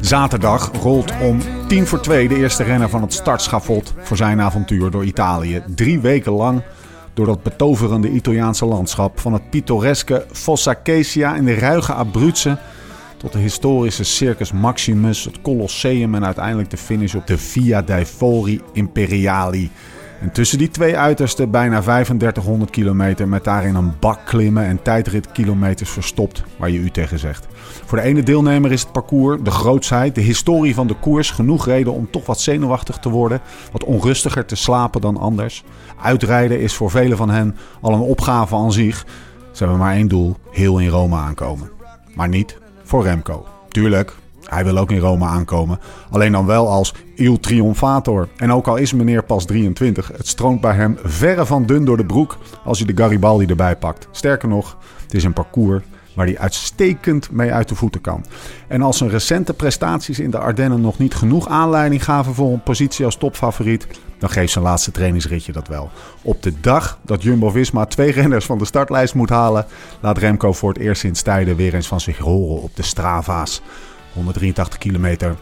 Zaterdag rolt om tien voor twee de eerste renner van het startschafot voor zijn avontuur door Italië. Drie weken lang door dat betoverende Italiaanse landschap. Van het pittoreske Fossa Cesia in de ruige Abruzzen tot de historische Circus Maximus, het Colosseum en uiteindelijk de finish op de Via dei Fori Imperiali. En tussen die twee uitersten bijna 3500 kilometer met daarin een bak klimmen en tijdritkilometers verstopt waar je u tegen zegt. Voor de ene deelnemer is het parcours, de grootsheid, de historie van de koers genoeg reden om toch wat zenuwachtig te worden, wat onrustiger te slapen dan anders. Uitrijden is voor velen van hen al een opgave aan zich. Ze hebben maar één doel, heel in Rome aankomen. Maar niet voor Remco. Tuurlijk, hij wil ook in Rome aankomen. Alleen dan wel als Il Triumphator. En ook al is meneer pas 23, het stroomt bij hem verre van dun door de broek als hij de Garibaldi erbij pakt. Sterker nog, het is een parcours waar hij uitstekend mee uit de voeten kan. En als zijn recente prestaties in de Ardennen nog niet genoeg aanleiding gaven voor een positie als topfavoriet, dan geeft zijn laatste trainingsritje dat wel. Op de dag dat Jumbo-Visma twee renners van de startlijst moet halen, laat Remco voor het eerst sinds tijden weer eens van zich horen op de Strava's. 183 kilometer,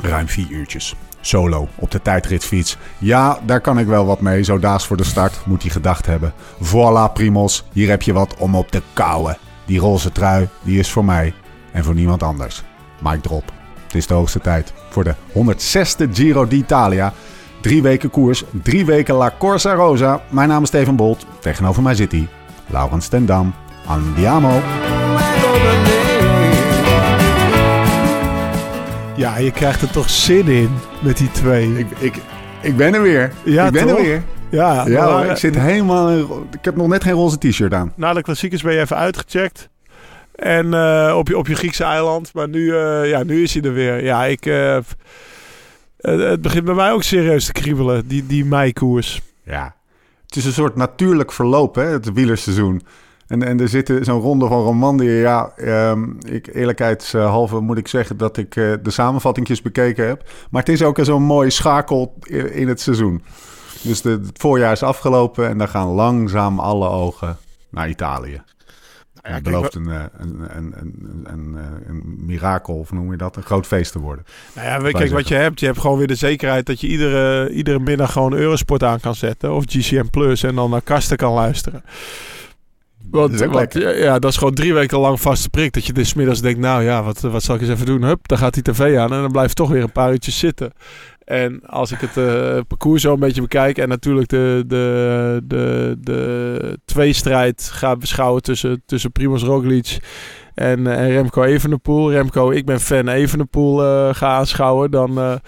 ruim 4 uurtjes. Solo op de tijdritfiets. Ja, daar kan ik wel wat mee. Zo daags voor de start moet hij gedacht hebben. Voilà, Primos, hier heb je wat om op te kouwen. Die roze trui, die is voor mij en voor niemand anders. Mike Drop. Het is de hoogste tijd voor de 106e Giro d'Italia. Drie weken koers, drie weken La Corsa Rosa. Mijn naam is Steven Bolt. Tegenover mij zit hij, Laurens ten Dam. Andiamo. Ja, je krijgt er toch zin in met die twee. Ik, ik, ik ben er weer. Ja, ik ben toch? er weer. Ja, Ja, maar, hoor, ik zit helemaal... in Ik heb nog net geen roze t-shirt aan. Na de klassiekers ben je even uitgecheckt. En eh, op, je, op je Griekse eiland. Maar nu, eh, ja, nu is hij er weer. Ja, ik... eh, het, het begint bij mij ook serieus te kriebelen, die, die meikoers. Ja. Het is een soort natuurlijk verloop, hè, het wielerseizoen. En, en er zit zo'n ronde van Romandie. Ja, ehm, ik, eerlijkheidshalve moet ik zeggen dat ik eh, de samenvattingjes bekeken heb. Maar het is ook zo'n mooie schakel in, het seizoen. Dus de, het voorjaar is afgelopen en dan gaan langzaam alle ogen naar Italië. Ja, het kijk, belooft een, eh, een, een, een, een, een mirakel, of noem je dat? Een groot feest te worden. Nou ja, kijk wat zeggen. je hebt. Je hebt gewoon weer de zekerheid dat je iedere, iedere middag gewoon Eurosport aan kan zetten. Of GCM Plus en dan naar Kasten kan luisteren. Want, Dat want, ja, dat is gewoon drie weken lang vaste prik. Dat je dus middags denkt, nou ja, wat, wat zal ik eens even doen? Hup, dan gaat die tv aan en dan blijf je toch weer een paar uurtjes zitten. En als ik het eh, parcours zo een beetje bekijk en natuurlijk de, de, de, de tweestrijd ga beschouwen tussen, tussen Primoz Roglic en, eh, en Remco Evenepoel. Remco, ik ben fan Evenepoel eh ga aanschouwen. Dan,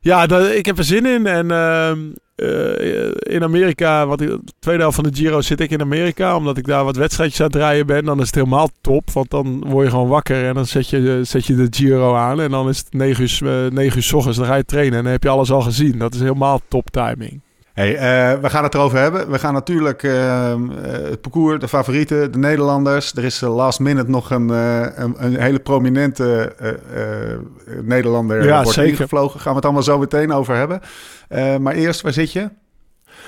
ja, dat, ik heb er zin in. En eh, in Amerika, ik, de tweede helft van de Giro zit ik in Amerika. Omdat ik daar wat wedstrijdjes aan het rijden ben. Dan is het helemaal top. Want dan word je gewoon wakker. En dan zet je, zet je de Giro aan. En dan is het 9 uur, eh, 9 uur s ochtends. Dan ga je trainen. En dan heb je alles al gezien. Dat is helemaal top timing. Hey, eh, we gaan het erover hebben. We gaan natuurlijk eh, het parcours, de favorieten, de Nederlanders. Er is eh, last minute nog een, een, een hele prominente Nederlander Ja, wordt zeker. ingevlogen. Gaan we het allemaal zo meteen over hebben. Maar eerst, waar zit je? Want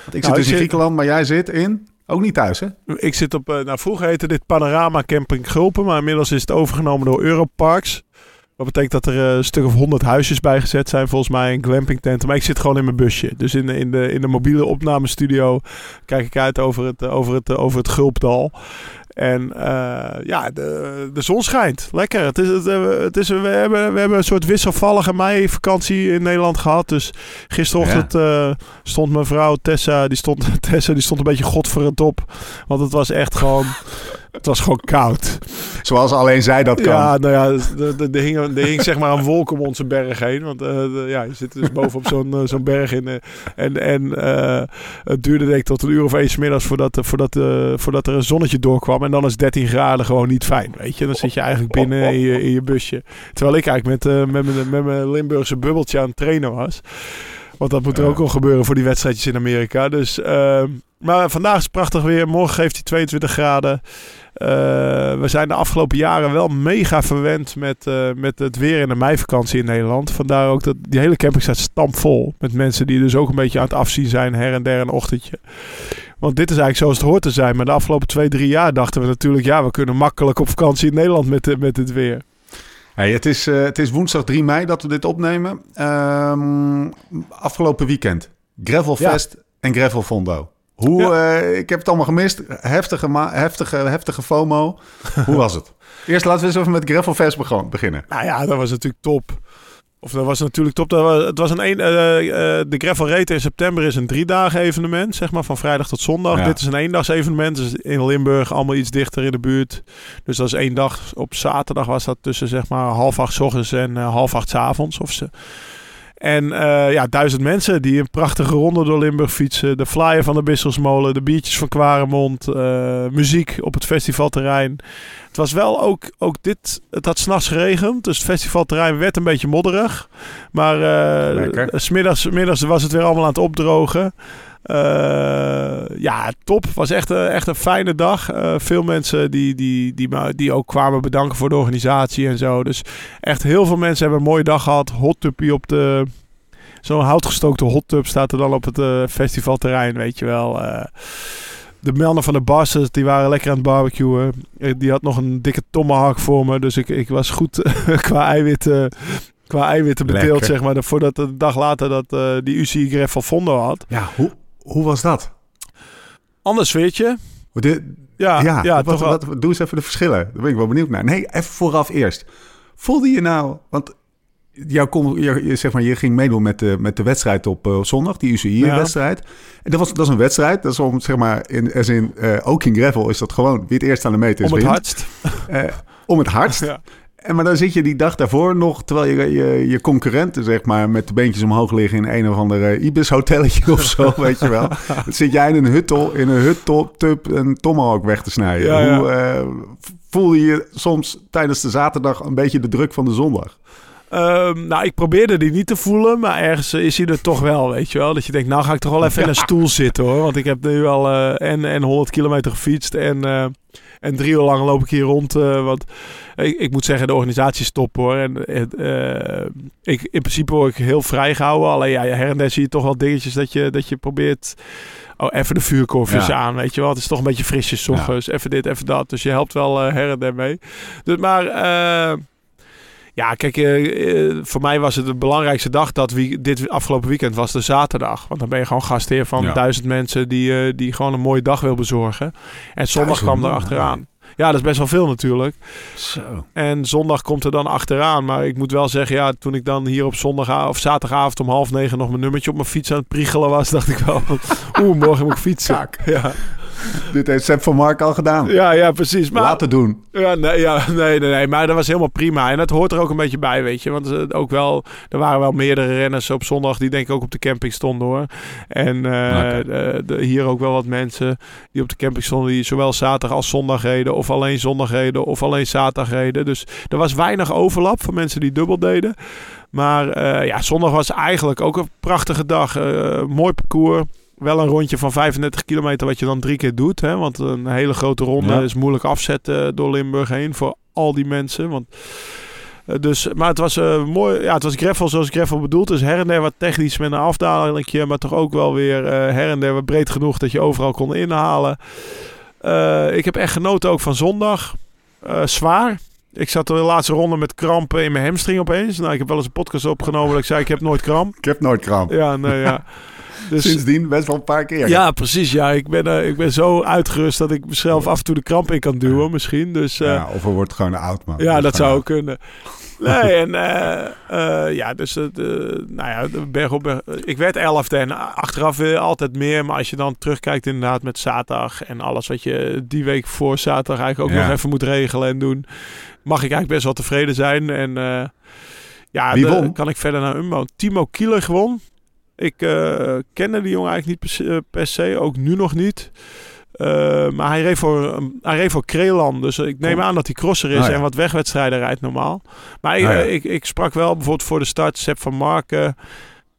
ik zit Nou, dus ik in zit- Griekenland, maar jij zit in... Ook niet thuis, hè? Ik zit op, nou vroeger heette dit Panorama Camping Gulpen, maar inmiddels is het overgenomen door Europarks. Dat betekent dat er eh, een stuk of honderd huisjes bijgezet zijn, volgens mij, een glampingtenten. Maar ik zit gewoon in mijn busje. Dus in de, in de, in de mobiele opnamestudio kijk ik uit over het, eh, over het, eh, over het Gulpdal. En ja, de, de zon schijnt. Lekker. Het is, het, het is, we, hebben, we hebben een soort wisselvallige meivakantie in Nederland gehad. Dus gisterochtend stond mijn vrouw Tessa, die stond, Tessa, die stond een beetje godverend op. Want het was echt gewoon... Het was gewoon koud. Zoals alleen zij dat kan. Ja, nou ja, er, er, hing, er hing zeg maar een wolk om onze berg heen. Want eh, de- ja, je zit dus bovenop zo'n eh, zo'n berg in. eh, en en het duurde denk ik tot een uur of één 's middags voordat, voordat, voordat er een zonnetje doorkwam. En dan is 13 graden gewoon niet fijn, weet je. Dan zit je eigenlijk binnen in je, in je busje. Terwijl ik eigenlijk met, met, mijn, met mijn Limburgse bubbeltje aan het trainen was. Want dat moet er ook al gebeuren voor die wedstrijdjes in Amerika. Dus, ehm, maar vandaag is het prachtig weer. Morgen geeft hij 22 graden. Eh, we zijn de afgelopen jaren wel mega verwend met, eh, met het weer in de meivakantie in Nederland. Vandaar ook dat die hele camping staat stampvol. Met mensen die dus ook een beetje aan het afzien zijn her en der een ochtendje. Want dit is eigenlijk zoals het hoort te zijn. Maar de afgelopen twee, drie jaar dachten we natuurlijk... ja, we kunnen makkelijk op vakantie in Nederland met, eh, met het weer. Hey, het, is, het is woensdag 3 mei dat we dit opnemen. Ehm, afgelopen weekend. Gravelfest en Gravelfondo. Hoe, eh, ik heb het allemaal gemist. Heftige, heftige, heftige FOMO. Hoe was het? Eerst laten we eens even met Gravelfest begon- beginnen. Nou ja, dat was natuurlijk top. Of dat was natuurlijk top. Dat was, het was een, een eh, eh, de Gravel Rate in september is een drie dagen evenement, zeg maar, van vrijdag tot zondag. Ja. Dit is een eendags evenement, dus in Limburg, allemaal iets dichter in de buurt. Dus dat is één dag. Op zaterdag was dat tussen zeg maar half acht 's ochtends en half acht 's avonds. Of ze. En eh, ja, duizend mensen die een prachtige ronde door Limburg fietsen. De flyer van de Bisselsmolen, de biertjes van Kwaremond, eh, muziek op het festivalterrein. Het was wel ook, ook dit, het had s'nachts geregend, dus het festivalterrein werd een beetje modderig. Maar smiddags, middags was het weer allemaal aan het opdrogen. Eh, ja, top. Was echt, een- echt een fijne dag. Eh, veel mensen die, die, die, die ook kwamen bedanken voor de organisatie en zo. Dus echt heel veel mensen hebben een mooie dag gehad. Hot tubje op de... Zo'n houtgestookte hot tub staat er dan op het eh, festivalterrein, weet je wel. Eh, de mannen van de Basses, die waren lekker aan het barbecuen. Eh, Die had nog een dikke tomahawk voor me. Dus ik, ik was goed qua eiwitten, qua eiwitten bedeeld, Lekker. zeg maar. Voordat een dag later dat eh, die UCI Greffel Fondo had. Ja, hoe, hoe was dat? Ander sfeertje. Hoe dit- Ja, ja, ja, wat, wat, doe eens even de verschillen. Daar ben ik wel benieuwd naar. Nee, even vooraf eerst. Voelde je nou... Want jou je, je- zeg maar, je ging meedoen met de, met de wedstrijd op eh, zondag, die UCI-wedstrijd. En dat, was, dat is een wedstrijd. Dat is om, zeg maar, in, in, eh, ook in gravel is dat gewoon wie het eerst aan de meter is Om het wint. hardst. Eh, om het hardst. Ja. En maar dan zit je die dag daarvoor nog, terwijl je, je, je concurrenten zeg maar met de beentjes omhoog liggen in een of ander eh, Ibis hotelletje of zo, weet je wel. Dan zit jij in een huttel, in een huttop een tomahawk weg te snijden. Ja. Hoe eh, voel je je soms tijdens de zaterdag een beetje de druk van de zondag? Ehm, nou, ik probeerde die niet te voelen, maar ergens eh, is hij er toch wel, weet je wel. Dat je denkt, nou ga ik toch wel even in een stoel zitten hoor. Want ik heb nu al eh, en, en 100 kilometer gefietst en, en drie uur lang loop ik hier rond. eh, want ik, ik moet zeggen, de organisatie is top hoor. En het, eh, ik, in principe word ik heel vrijgehouden. Alleen ja, her en der zie je toch wel dingetjes dat je, dat je probeert... Oh, even de vuurkorfjes Ja. aan, weet je wel. Het is toch een beetje frisjes ochtends. Even dit, even dat. Dus je helpt wel eh, her en der mee. Dus, maar... ja, kijk, eh, eh, voor mij was het de belangrijkste dag dat wie, dit afgelopen weekend was de zaterdag. Want dan ben je gewoon gastheer van Ja. duizend mensen die, eh, die gewoon een mooie dag wil bezorgen. En zondag Duizend kwam er achteraan. Ja, dat is best wel veel natuurlijk. Zo. En zondag komt er dan achteraan. Maar ik moet wel zeggen, ja, toen ik dan hier op zondag of zaterdagavond om half negen nog mijn nummertje op mijn fiets aan het priegelen was, dacht ik wel, oeh, morgen moet ik fietsen. Ja. Dit heeft Sepp van Mark al gedaan. ja, ja, precies. Maar Laten doen. ja, nee, ja, nee, nee, nee, maar dat was helemaal prima. En dat hoort er ook een beetje bij, weet je. Want eh, ook wel, er waren wel meerdere renners op zondag die denk ik ook op de camping stonden hoor. En eh, de- de- hier ook wel wat mensen die op de camping stonden die zowel zaterdag als zondag reden. Of alleen zondag reden of alleen zaterdag reden. Dus er was weinig overlap van mensen die dubbel deden. Maar eh, ja, zondag was eigenlijk ook een prachtige dag. Mooi parcours. Wel een rondje van 35 kilometer wat je dan drie keer doet. Hè? Want een hele grote ronde Ja. is moeilijk afzetten door Limburg heen voor al die mensen. Want, eh, dus, maar het was eh, mooi. Ja, het was gravel zoals gravel bedoeld is. Her en der wat technisch met een afdalingje. Maar toch ook wel weer eh, her en der wat breed genoeg dat je overal kon inhalen. Eh, ik heb echt genoten ook van zondag. Eh, zwaar. Ik zat de laatste ronde met krampen in mijn hamstring opeens. Nou, ik heb wel eens een podcast opgenomen dat ik zei ik heb nooit kramp. Ik heb nooit kramp. Ja, nee, ja. Dus, Sindsdien best wel een paar keer. ja, precies. Ja, ik ben, eh, ik ben zo uitgerust dat ik mezelf af en toe de kramp in kan duwen misschien. Dus eh, Ja, of er wordt gewoon oud, man. ja, dat zou ook kunnen. Nee, en eh, eh, ja, dus eh, nou ja, berg op berg. Ik werd elfde en achteraf weer altijd meer. Maar als je dan terugkijkt inderdaad met zaterdag en alles wat je die week voor zaterdag eigenlijk ook Ja. nog even moet regelen en doen, mag ik eigenlijk best wel tevreden zijn. En eh, ja, Wie de- kan ik verder naar Umbo. Timo Kieler gewon. Ik eh, kende die jongen eigenlijk niet per se, per se, ook nu nog niet. Eh, maar hij reed, voor, um, hij reed voor Kreeland. Dus ik neem aan dat hij crosser is ja. en wat wegwedstrijden rijdt normaal. Maar ik, ja. ik, ik sprak wel bijvoorbeeld voor de start Sepp van Marken.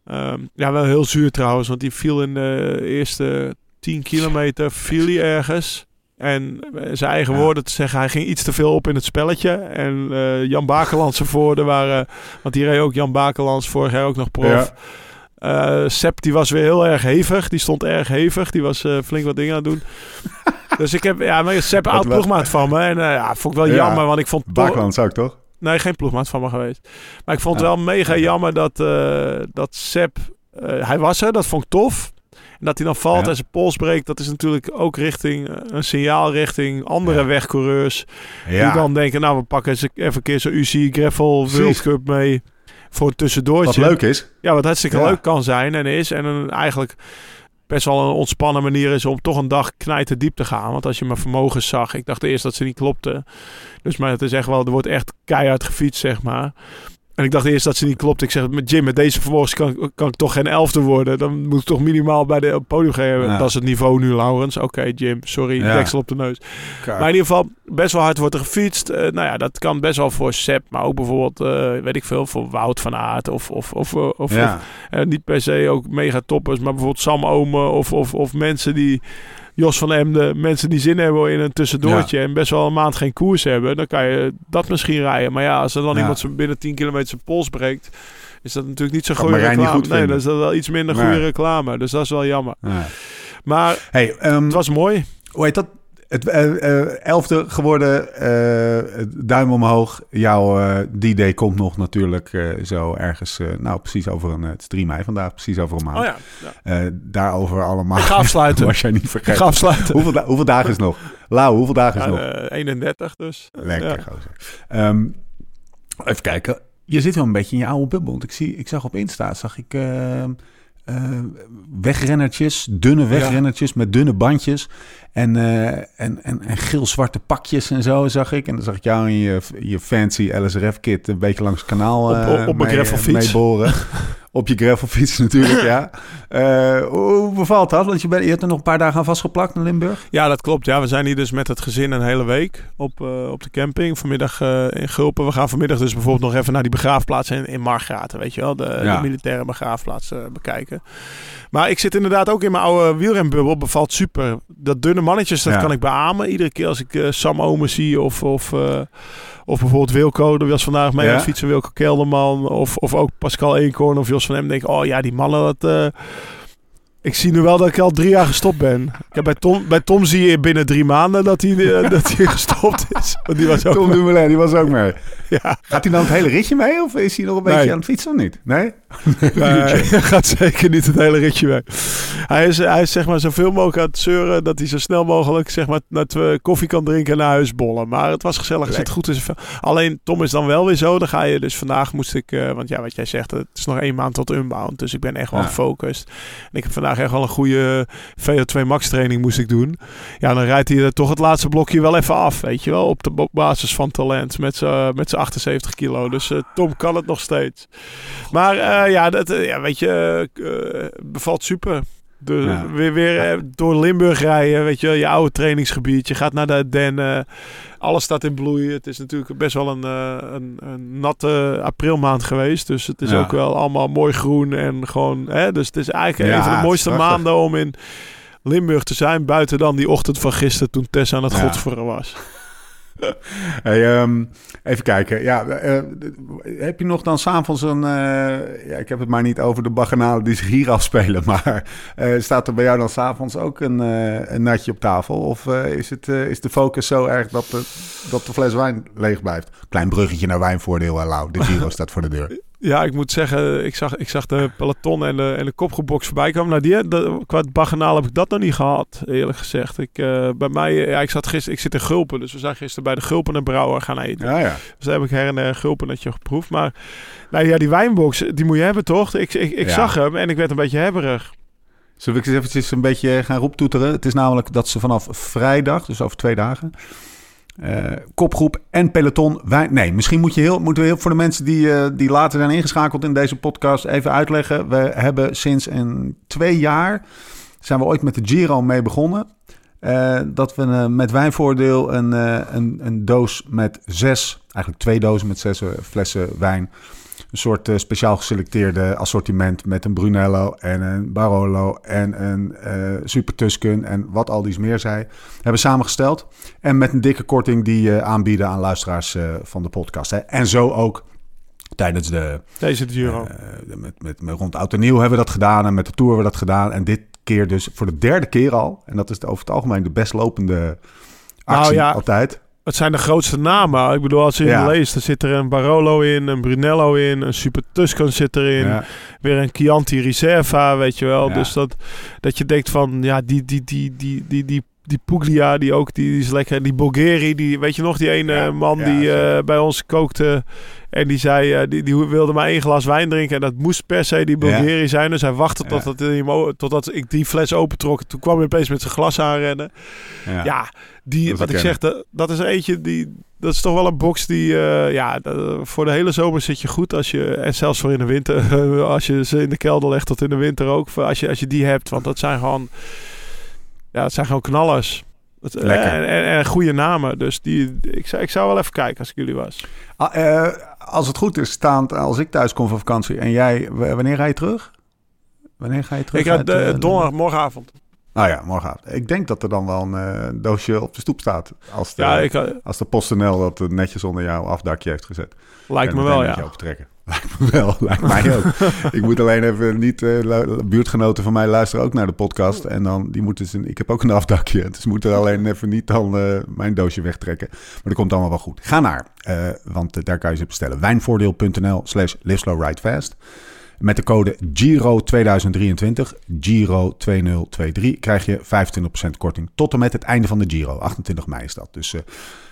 Ehm, ja, wel heel zuur trouwens, want die viel in de eerste 10 kilometer, viel hij ergens. En eh, zijn eigen Ja. woorden te zeggen, hij ging iets te veel op in het spelletje. En eh, Jan Bakelands ervoor, waren, want die reed ook Jan Bakelands, vorig jaar ook nog prof. Eh Sepp die was weer heel erg hevig. Die stond erg hevig. Die was eh, flink wat dingen aan het doen. dus ik heb, ja, maar Sepp oud ploegmaat van me. En eh, ja, vond ik wel Ja. jammer, want ik vond Baakland zou ik toch? Nee, geen ploegmaat van me geweest. Maar ik vond het Ja. wel mega jammer dat, dat Sepp... hij was er, dat vond ik tof. En dat hij dan valt Ja. en zijn pols breekt... dat is natuurlijk ook richting een signaal richting andere Ja. wegcoureurs. Ja. Die dan denken, nou, we pakken eens even een keer zo'n UCI Gravel World. Cup mee... voor een tussendoortje. Wat leuk is. Ja, wat hartstikke Ja. leuk kan zijn en is. En een, eigenlijk best wel een ontspannen manier is om toch een dag knijten diep te gaan. Want als je mijn vermogens zag, ik dacht eerst dat ze niet klopte. Dus maar het is echt wel, er wordt echt keihard gefietst, zeg maar. En ik dacht eerst dat ze niet klopte. Ik zeg, met Jim, met deze vermogens kan, kan ik toch geen elfde worden. Dan moet ik toch minimaal bij de op podium geven. Ja. Dat is het niveau nu, Laurens. Oké, Jim, sorry, Ja. deksel op de neus. Maar in ieder geval, best wel hard wordt er gefietst. Eh, nou ja, dat kan best wel voor Sepp, maar ook bijvoorbeeld, eh, weet ik veel, voor Wout van Aert of, of, of, of, of, eh, niet per se ook mega toppers, maar bijvoorbeeld Sam Omen of, of, of mensen die... Jos van Emden, mensen die zin hebben in een tussendoortje en best wel een maand geen koers hebben, dan kan je dat misschien rijden. Maar ja, als er dan Ja. iemand binnen 10 kilometer zijn pols breekt, is dat natuurlijk niet zo Kan goede reclame. goed nee, dat is wel iets minder goede reclame. Dus dat is wel jammer. Ja. Maar Hey, ehm, het was mooi. hoe heet dat? Het eh, elfde geworden, eh, duim omhoog. Jouw D-Day komt nog natuurlijk zo ergens, nou precies over een, het is 3 mei vandaag, precies over een maand. Oh ja, ja. Daarover allemaal. Ik ga afsluiten. Was jij niet Ik vergeten. ga afsluiten. Hoeveel, da- hoeveel dagen is nog? Lau, hoeveel dagen is Ja, nog? eh, 31 dus. Lekker, gozer. Ehm, even kijken. Je zit wel een beetje in je oude bubbel. Want ik, zie, ik zag op Insta, zag ik eh, wegrennertjes, dunne wegrennertjes met dunne bandjes. En, eh, en, en, en geel-zwarte pakjes en zo zag ik. En dan zag ik jou in je, je fancy LSRF-kit een beetje langs het kanaal Op- eh, op- op mijn mee- meeboren. op je gravelfiets natuurlijk, ja. Eh, hoe bevalt dat? Want je, bent, je hebt er nog een paar dagen aan vastgeplakt in Limburg. Ja, dat klopt. Ja, we zijn hier dus met het gezin een hele week op, eh, op de camping. Vanmiddag eh, in Gulpen. We gaan vanmiddag dus bijvoorbeeld nog even naar die begraafplaats in, in Margraten. Weet je wel, de, Ja. de militaire begraafplaats bekijken. Maar ik zit inderdaad ook in mijn oude wielrenbubbel. Bevalt super. Dat dunne mannetjes, dat Ja. kan ik beamen. Iedere keer als ik eh, Sam Omen zie of... of eh, of bijvoorbeeld Wilco, die was vandaag mee Ja. aan het fietsen, Wilco Kelderman. Of, of ook Pascal Eenkorn of Jos van Hem. denk ik, oh ja, die mannen, dat... eh, ik zie nu wel dat ik al drie jaar gestopt ben. Ik heb bij, Tom, bij Tom zie je binnen drie maanden dat hij, eh, dat hij gestopt is. Want die was ook... Tom Dumoulin, die was ook mee. ja, Gaat hij dan het hele ritje mee of is hij nog een beetje aan het fietsen of niet? Nee? hij gaat zeker niet het hele ritje mee. Hij is, hij is zeg maar zoveel mogelijk aan het zeuren dat hij zo snel mogelijk zeg maar naar twee koffie kan drinken en naar huis bollen. Maar het was gezellig, het goed vel. Alleen Tom is dan wel weer zo. Dan ga je dus vandaag moest ik, eh, want ja, wat jij zegt, het is nog één maand tot unbound. Dus ik ben echt wel Ja. gefocust. En ik heb vandaag echt wel een goede VO2 max training moest ik doen. Ja, dan rijdt hij er toch het laatste blokje wel even af, weet je wel. Op de basis van talent met z'n 78 kilo. Dus eh, Tom kan het nog steeds. Maar eh, ja, dat, eh, ja, weet je, eh, eh, bevalt super. De, Ja. Weer, weer eh, door Limburg rijden, weet je wel, je oude trainingsgebied. Je gaat naar de Ardennen. Alles staat in bloei. Het is natuurlijk best wel een, eh, een, een natte aprilmaand geweest. Dus het is Ja. ook wel allemaal mooi groen en gewoon... Hè, dus het is eigenlijk Ja, een van de mooiste maanden om in Limburg te zijn. Buiten dan die ochtend van gisteren toen Tessa aan het Ja. godsveren was. Hey, ehm, even kijken. Ja, eh, heb je nog dan s'avonds een... eh, ja, ik heb het maar niet over de baganalen die zich hier afspelen. Maar eh, staat er bij jou dan s'avonds ook een, eh, een natje op tafel? Of eh, is, het, eh, is de focus zo erg dat de, dat de fles wijn leeg blijft? Klein bruggetje naar wijnvoordeel, Lau. De Giro staat voor de deur. Ja, ik moet zeggen, ik zag, ik zag de peloton en de, en de kopgroepbox voorbij komen. Nou, die, de, qua baganaal heb ik dat nog niet gehad, eerlijk gezegd. Ik, eh, bij mij, ja, ik zat gisteren, ik zit in Gulpen, dus we zijn gisteren bij de Gulpen en Brouwer gaan eten. Ja, ja. Dus daar heb ik her en der Gulpen netje geproefd. Maar nou ja, die wijnbox, die moet je hebben toch? Ik, ik, ik Ja. zag hem en ik werd een beetje hebberig. Zullen we eens eventjes een beetje gaan roeptoeteren? Het is namelijk dat ze vanaf vrijdag, dus over twee dagen... eh, kopgroep en peloton. Wij, nee, misschien moet je heel, moeten we heel voor de mensen die, eh, die later zijn ingeschakeld in deze podcast even uitleggen. We hebben sinds een twee jaar zijn we ooit met de Giro mee begonnen. Eh, dat we met wijnvoordeel een, een, een doos met zes, eigenlijk twee dozen met zes flessen wijn een soort eh, speciaal geselecteerde assortiment met een Brunello en een Barolo en een eh, Super Tusken en wat al die meer zei, hebben samengesteld. En met een dikke korting die eh, aanbieden aan luisteraars van de podcast. Hè. En zo ook tijdens de, Deze Giro. met, met, met rond Oud en Nieuw hebben we dat gedaan en met de Tour hebben we dat gedaan. En dit keer dus voor de derde keer al. En dat is de- over het algemeen de best lopende actie Nou ja, altijd. Het zijn de grootste namen. Ik bedoel, als je Ja. leest, er zit er een Barolo in, een Brunello in, een Super Tuscan zit erin, Ja. weer een Chianti Riserva, weet je wel. Ja. Dus dat, dat je denkt van, ja, die, die, die, die, die, die, die Puglia, die ook, die, die is lekker. Die Bulgari, die, weet je nog, die ene Ja, man ja, die eh, bij ons kookte en die zei, eh, die, die wilde maar één glas wijn drinken en dat moest per se die Bulgari zijn. Dus hij wachtte tot dat totdat ik die fles opentrok. Toen kwam hij opeens met zijn glas aanrennen. Ja. Ja, die, Dat wat ik zeg, dat, dat is eentje die. Dat is toch wel een box die, eh, ja, voor de hele zomer zit je goed als je, en zelfs voor in de winter, als je ze in de kelder legt tot in de winter ook, als je, als je die hebt, want dat zijn gewoon, ja, dat zijn gewoon knallers. Het, eh. En, en, en goede namen, dus die, ik, zou, ik zou wel even kijken als ik jullie was. Ah, eh, als het goed is, staand als ik thuis kom van vakantie en jij, wanneer ga je terug? Wanneer ga je terug? ik ga de, eh, donderdag, morgenavond. Nou ja, morgenavond. Ik denk dat er dan wel een eh, doosje op de stoep staat. Als de, Ja, ik, eh, als de PostNL dat netjes onder jouw afdakje heeft gezet. lijkt me wel, ja. opentrekken. Lijkt me wel, lijkt mij ook. ik moet alleen even niet, eh, buurtgenoten van mij luisteren ook naar de podcast. En dan, die moeten ze, ik heb ook een afdakje. Dus moeten alleen even niet dan mijn doosje wegtrekken. Maar dat komt allemaal wel goed. Ga naar, want daar kan je ze bestellen. Wijnvoordeel.nl slash live slow ride fast. Met de code GIRO2023, GIRO2023, krijg je 25% korting tot en met het einde van de Giro. 28 mei is dat. Dus, eh,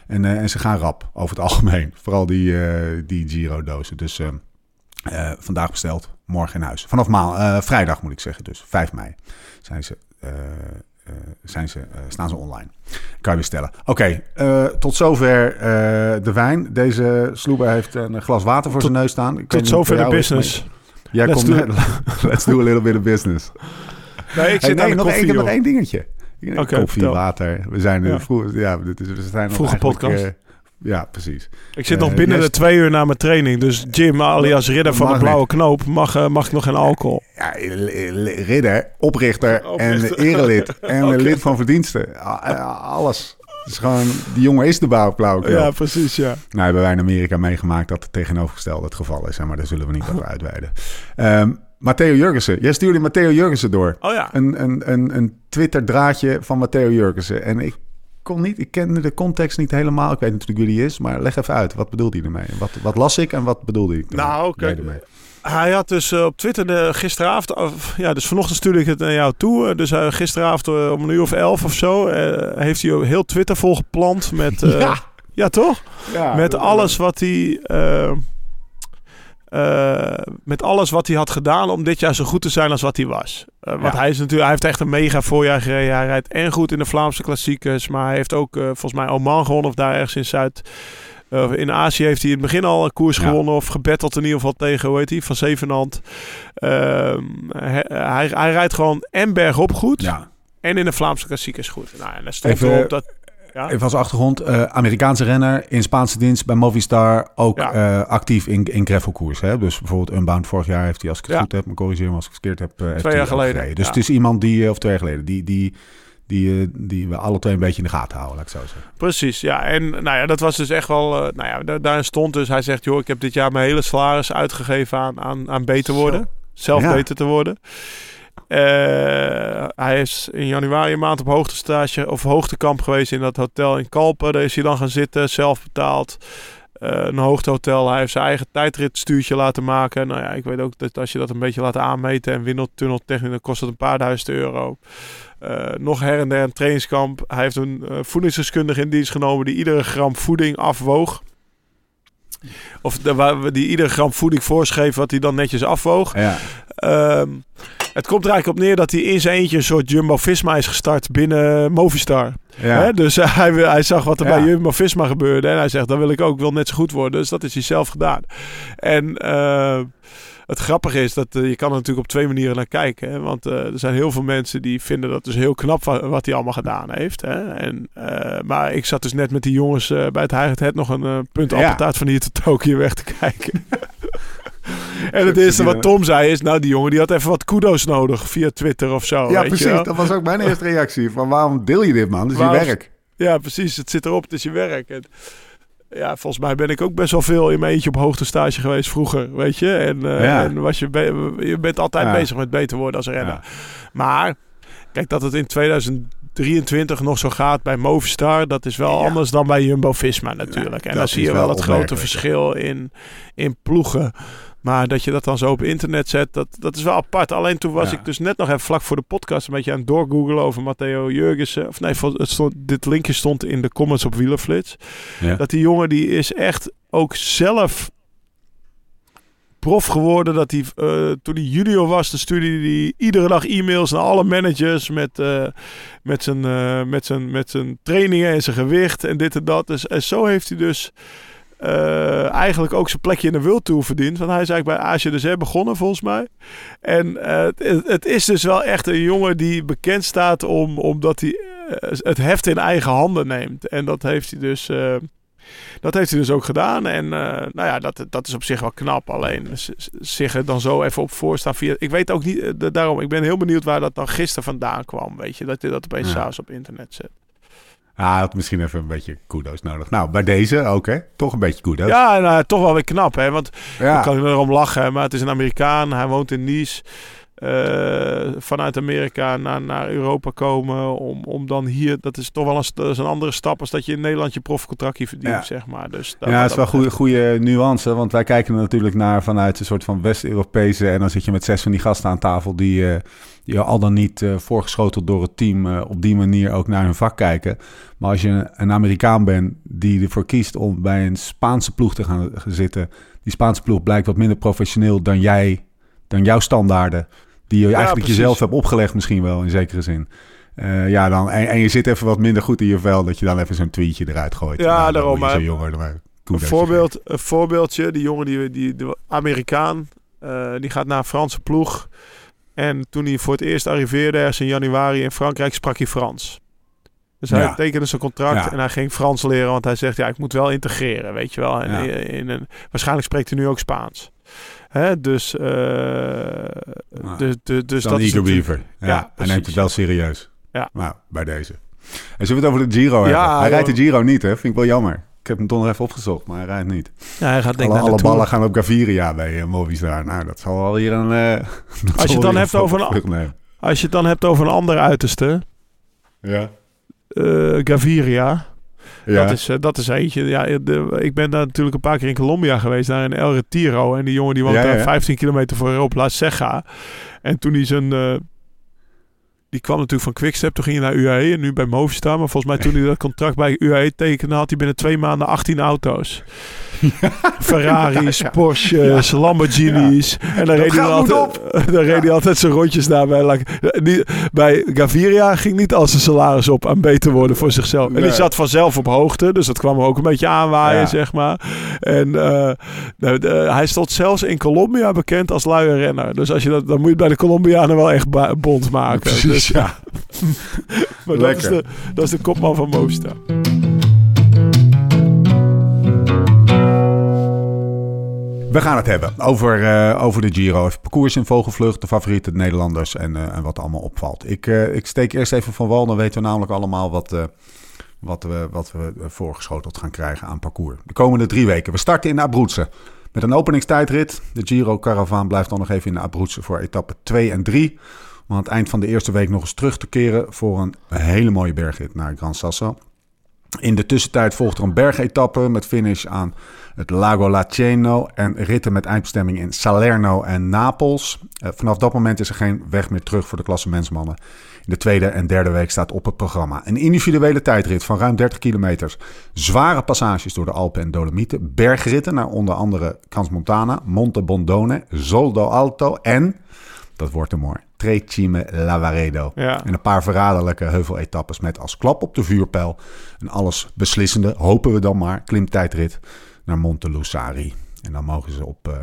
en, eh, en ze gaan rap over het algemeen. Vooral die, eh, die Giro-dozen. Dus vandaag besteld, morgen in huis. Vanaf maal, vrijdag moet ik zeggen, dus 5 mei zijn ze, zijn ze, staan ze online. Kan je bestellen. Oké, tot zover de wijn. Deze sloeber heeft een glas water voor Tot- zijn neus staan. Ik Tot zover de business. Jij Let's komt do Let's do a little bit of business. Nee, ik Hey, zit nee, aan de nog, één, koffie, ik heb nog één dingetje. Oké, Koffie, vertel. water. We zijn Ja. ja. vroeg, ja, dit is, we zijn nog Vroege podcast. eh, ja, precies. Ik zit Eh, nog binnen jij de twee uur na mijn training. Dus Jim, alias ridder van de blauwe knoop, mag, eh, mag ik nog geen alcohol. Ja, ridder, oprichter, Oprichter. en erelid en lid van verdiensten. Alles. Is gewoon, die jongen is de knoop. Ja, precies, ja. Nou hebben wij in Amerika meegemaakt dat het tegenovergestelde het geval is. hè, Maar daar zullen we niet over uitweiden. Ehm Matteo Jurgensen. Jij stuurde Matteo Jurgensen door. Oh ja. Een, een, een, een Twitter draadje van Matteo Jurgensen. En ik kon niet, ik kende de context niet helemaal. Ik weet natuurlijk wie die is, maar leg even uit. Wat bedoelde hij ermee? Wat, wat las ik en wat bedoelde ik ermee? Nou, kijk, ermee? Hij had dus eh, op Twitter de, gisteravond, ja, dus vanochtend stuurde ik het naar jou toe. Eh, Dus gisteravond eh, om een uur of elf of zo heeft hij heel Twitter volgeplant met, ja. Ja. toch? Ja, met alles wat hij, eh, met alles wat hij had gedaan om dit jaar zo goed te zijn als wat hij was. Want Ja. hij is natuurlijk, hij heeft echt een mega voorjaar gereden. Hij rijdt en goed in de Vlaamse klassiekers, maar hij heeft ook volgens mij Oman gewonnen of daar ergens in Zuid. Eh, in Azië heeft hij in het begin al een koers Ja. gewonnen of gebetteld in ieder geval tegen, hoe heet hij, van Zevenand. Ehm, hij, hij, hij rijdt gewoon en bergop goed Ja. en in de Vlaamse klassiekers goed. Nou, en daar stond Even- erop dat... Ja? Even als achtergrond, eh, Amerikaanse renner in Spaanse dienst bij Movistar. Ook Ja. eh, actief in, in gravelkoers. Hè? Dus bijvoorbeeld Unbound vorig jaar heeft hij, als ik het Ja. goed heb, me corrigeer me als ik het verkeerd heb, eh, Twee jaar geleden. Dus ja. het is iemand die, of twee jaar geleden, die, die, die, eh, die we alle twee een beetje in de gaten houden, laat ik zo zeggen. Precies, ja. En nou ja, dat was dus echt wel... eh, nou ja, da- daarin stond dus... Hij zegt, joh, ik heb dit jaar mijn hele salaris uitgegeven aan, aan, aan beter Zo. worden. Zelf Ja. beter te worden. Eh, hij is in januari een maand op hoogtestage of hoogtekamp geweest in dat hotel in Kalpen. Daar is hij dan gaan zitten, zelf betaald. Eh, een hoogtehotel. Hij heeft zijn eigen tijdritstuurtje laten maken. Nou ja, ik weet ook dat als je dat een beetje laat aanmeten en windtunneltechniek, dan kost het een paar duizend euro. Eh, nog her en der een trainingskamp. Hij heeft een eh, voedingsdeskundige in dienst genomen die iedere gram voeding afwoog. Of de, waar, die iedere gram voeding voorschreef wat hij dan netjes afwoog. Ja. Ehm, het komt er eigenlijk op neer dat hij in zijn eentje een soort Jumbo-Visma is gestart binnen Movistar. Ja. Hè? Dus hij, hij zag wat er Ja. bij Jumbo-Visma gebeurde. En hij zegt, dan wil ik ook wel net zo goed worden. Dus dat is hij zelf gedaan. En eh, het grappige is dat eh, je kan er natuurlijk op twee manieren naar kijken. Hè? Want eh, er zijn heel veel mensen die vinden dat dus heel knap wa- wat hij allemaal gedaan heeft. Hè? En, eh, maar ik zat dus net met die jongens bij het Heiligheid nog een punt Ja. van hier tot Tokio weg te kijken. En het eerste wat Tom zei is, nou die jongen die had even wat kudos nodig via Twitter of zo. Ja, weet je precies. Dat was ook mijn eerste reactie. Van waarom deel je dit, man? Dat is je werk. Ja, precies. Het zit erop, het is je werk. En, ja, volgens mij ben ik ook best wel veel in mijn eentje op hoogtestage geweest vroeger, weet je. En, eh, Ja. en was je, be- je bent altijd Ja. bezig met beter worden als renner. Ja. Maar, kijk, dat het in 2023 nog zo gaat bij Movistar, dat is wel Ja. anders dan bij Jumbo-Visma natuurlijk. en dan zie je wel het grote verschil in, in ploegen. Maar dat je dat dan zo op internet zet, dat, dat is wel apart. Alleen toen was Ja. ik dus net nog even vlak voor de podcast een beetje aan het doorgoogelen over Matteo Jurgensen. Of nee, het stond, dit linkje stond in de comments op Wielerflits. Dat die jongen die is echt ook zelf prof geworden. Dat hij eh, toen hij junior was, dan stuurde hij iedere dag e-mails naar alle managers met, eh, met, zijn, eh, met, zijn, met zijn trainingen en zijn gewicht en dit en dat. Dus, en zo heeft hij dus eigenlijk ook zijn plekje in de World Tour verdiend. Want hij is eigenlijk bij Asia de begonnen volgens mij. En het, het is dus wel echt een jongen die bekend staat om, omdat hij het heft in eigen handen neemt. En dat heeft hij dus... dat heeft hij dus ook gedaan. En eh, nou ja, dat, dat is op zich wel knap. Alleen zich er dan zo even op voorstaan via... Ik weet ook niet, eh, da- daarom, ik ben heel benieuwd waar dat dan gisteren vandaan kwam. Weet je, dat hij dat opeens Ja. s'avonds op internet zet. Ah, hij had misschien even een beetje kudos nodig. Nou, bij deze ook, hè? Toch een beetje kudos. Ja, nou, toch wel weer knap, hè. Want Ja. ik kan erom lachen, maar het is een Amerikaan. Hij woont in Nice. Eh, vanuit Amerika naar, naar Europa komen om, om dan hier... Dat is toch wel een, dat is een andere stap als dat je in Nederland je profcontractje verdient, Ja. zeg maar. Dus Ja, het is wel een goede, goede nuance, want wij kijken er natuurlijk naar vanuit een soort van West-Europese... en dan zit je met zes van die gasten aan tafel die, eh, die al dan niet eh, voorgeschoteld door het team... op die manier ook naar hun vak kijken. Maar als je een Amerikaan bent die ervoor kiest om bij een Spaanse ploeg te gaan zitten... die Spaanse ploeg blijkt wat minder professioneel dan jij, dan jouw standaarden... die je eigenlijk precies. jezelf hebt opgelegd misschien wel, in zekere zin... Eh, ja, dan, en, en je zit even wat minder goed in je vel... dat je dan even zo'n tweetje eruit gooit. Ja, Nou, daarom, maar- Een, voorbeeld, een voorbeeldje, die jongen, die, die, de Amerikaan, eh, die gaat naar een Franse ploeg. En toen hij voor het eerst arriveerde, ergens in januari in Frankrijk, sprak hij Frans. Dus hij Ja. tekende zijn contract Ja. en hij ging Frans leren, want hij zegt, ja, ik moet wel integreren, weet je wel. En Ja. in een, waarschijnlijk spreekt hij nu ook Spaans. Hè, dus, eh, Nou, de, de, dus dan dat is Beaver. Ja, Ja, hij neemt het wel serieus. Ja. Nou, bij deze. En zullen we het over de Giro hebben? Ja, hij rijdt de. Giro niet, hè? Vind ik wel jammer. Ik heb hem toch nog even opgezocht, maar hij rijdt niet. Ja, hij gaat denk ik Alle, naar de alle Tour. ballen gaan op Gaviria bij uh, Movistar. Nou, dat zal wel hier een... eh, Als je het dan hebt over een-. Als je het dan hebt over een ander uiterste, Ja. eh, Gaviria... Ja. Dat, is, eh, dat is eentje. Ja, de, ik ben daar natuurlijk een paar keer in Colombia geweest, daar in El Retiro. En die jongen die woont Ja, daar ja. 15 kilometer voor op La Ceja. En toen hij zijn... eh, die kwam natuurlijk van Quickstep, toen ging hij naar UAE en nu bij Movistar. Maar volgens mij toen hij dat contract bij UAE tekende, had hij binnen twee maanden 18 auto's. Ferraris, Porsches, Lamborghinis. En dan reed, hij altijd, moet dan reed hij altijd zijn rondjes daar bij, bij Gaviria. Ging niet al zijn salaris op aan beter worden voor zichzelf. En die zat vanzelf op hoogte, dus dat kwam er ook een beetje aanwaaien, zeg maar. En eh, nou, hij stond zelfs in Colombia bekend als luie renner. Dus als je dat, dan moet je het bij de Colombianen wel echt bond maken. Precies, Dus, ja. maar dat is, de, dat is de kopman van Movistar. We gaan het hebben over, eh, over de Giro. Parcours in vogelvlucht, de favoriete Nederlanders en, eh, en wat allemaal opvalt. Ik, eh, ik steek eerst even van wal, dan weten we namelijk allemaal wat, wat, we, wat we voorgeschoteld gaan krijgen aan parcours. De komende drie weken. We starten in Abruzzen met een openingstijdrit. De Giro Caravaan blijft dan nog even in Abruzzen voor etappe 2 en 3. Om aan het eind van de eerste week nog eens terug te keren voor een hele mooie bergrit naar Gran Sasso. In de tussentijd volgt er een bergetappe met finish aan het Lago Laceno en ritten met eindbestemming in Salerno en Napels. Eh, vanaf dat moment is er geen weg meer terug voor de klassementsmannen. In de tweede en derde week staat op het programma een individuele tijdrit van ruim 30 kilometer. Zware passages door de Alpen en Dolomieten. Bergritten naar onder andere Transmontana, Monte Bondone, Zoldo Alto en, dat wordt er mooi, Tre Cime Lavaredo. Ja. En een paar verraderlijke heuveletappes met als klap op de vuurpijl een alles beslissende, hopen we dan maar, klimtijdrit naar Monte Lussari. En dan mogen ze op, eh,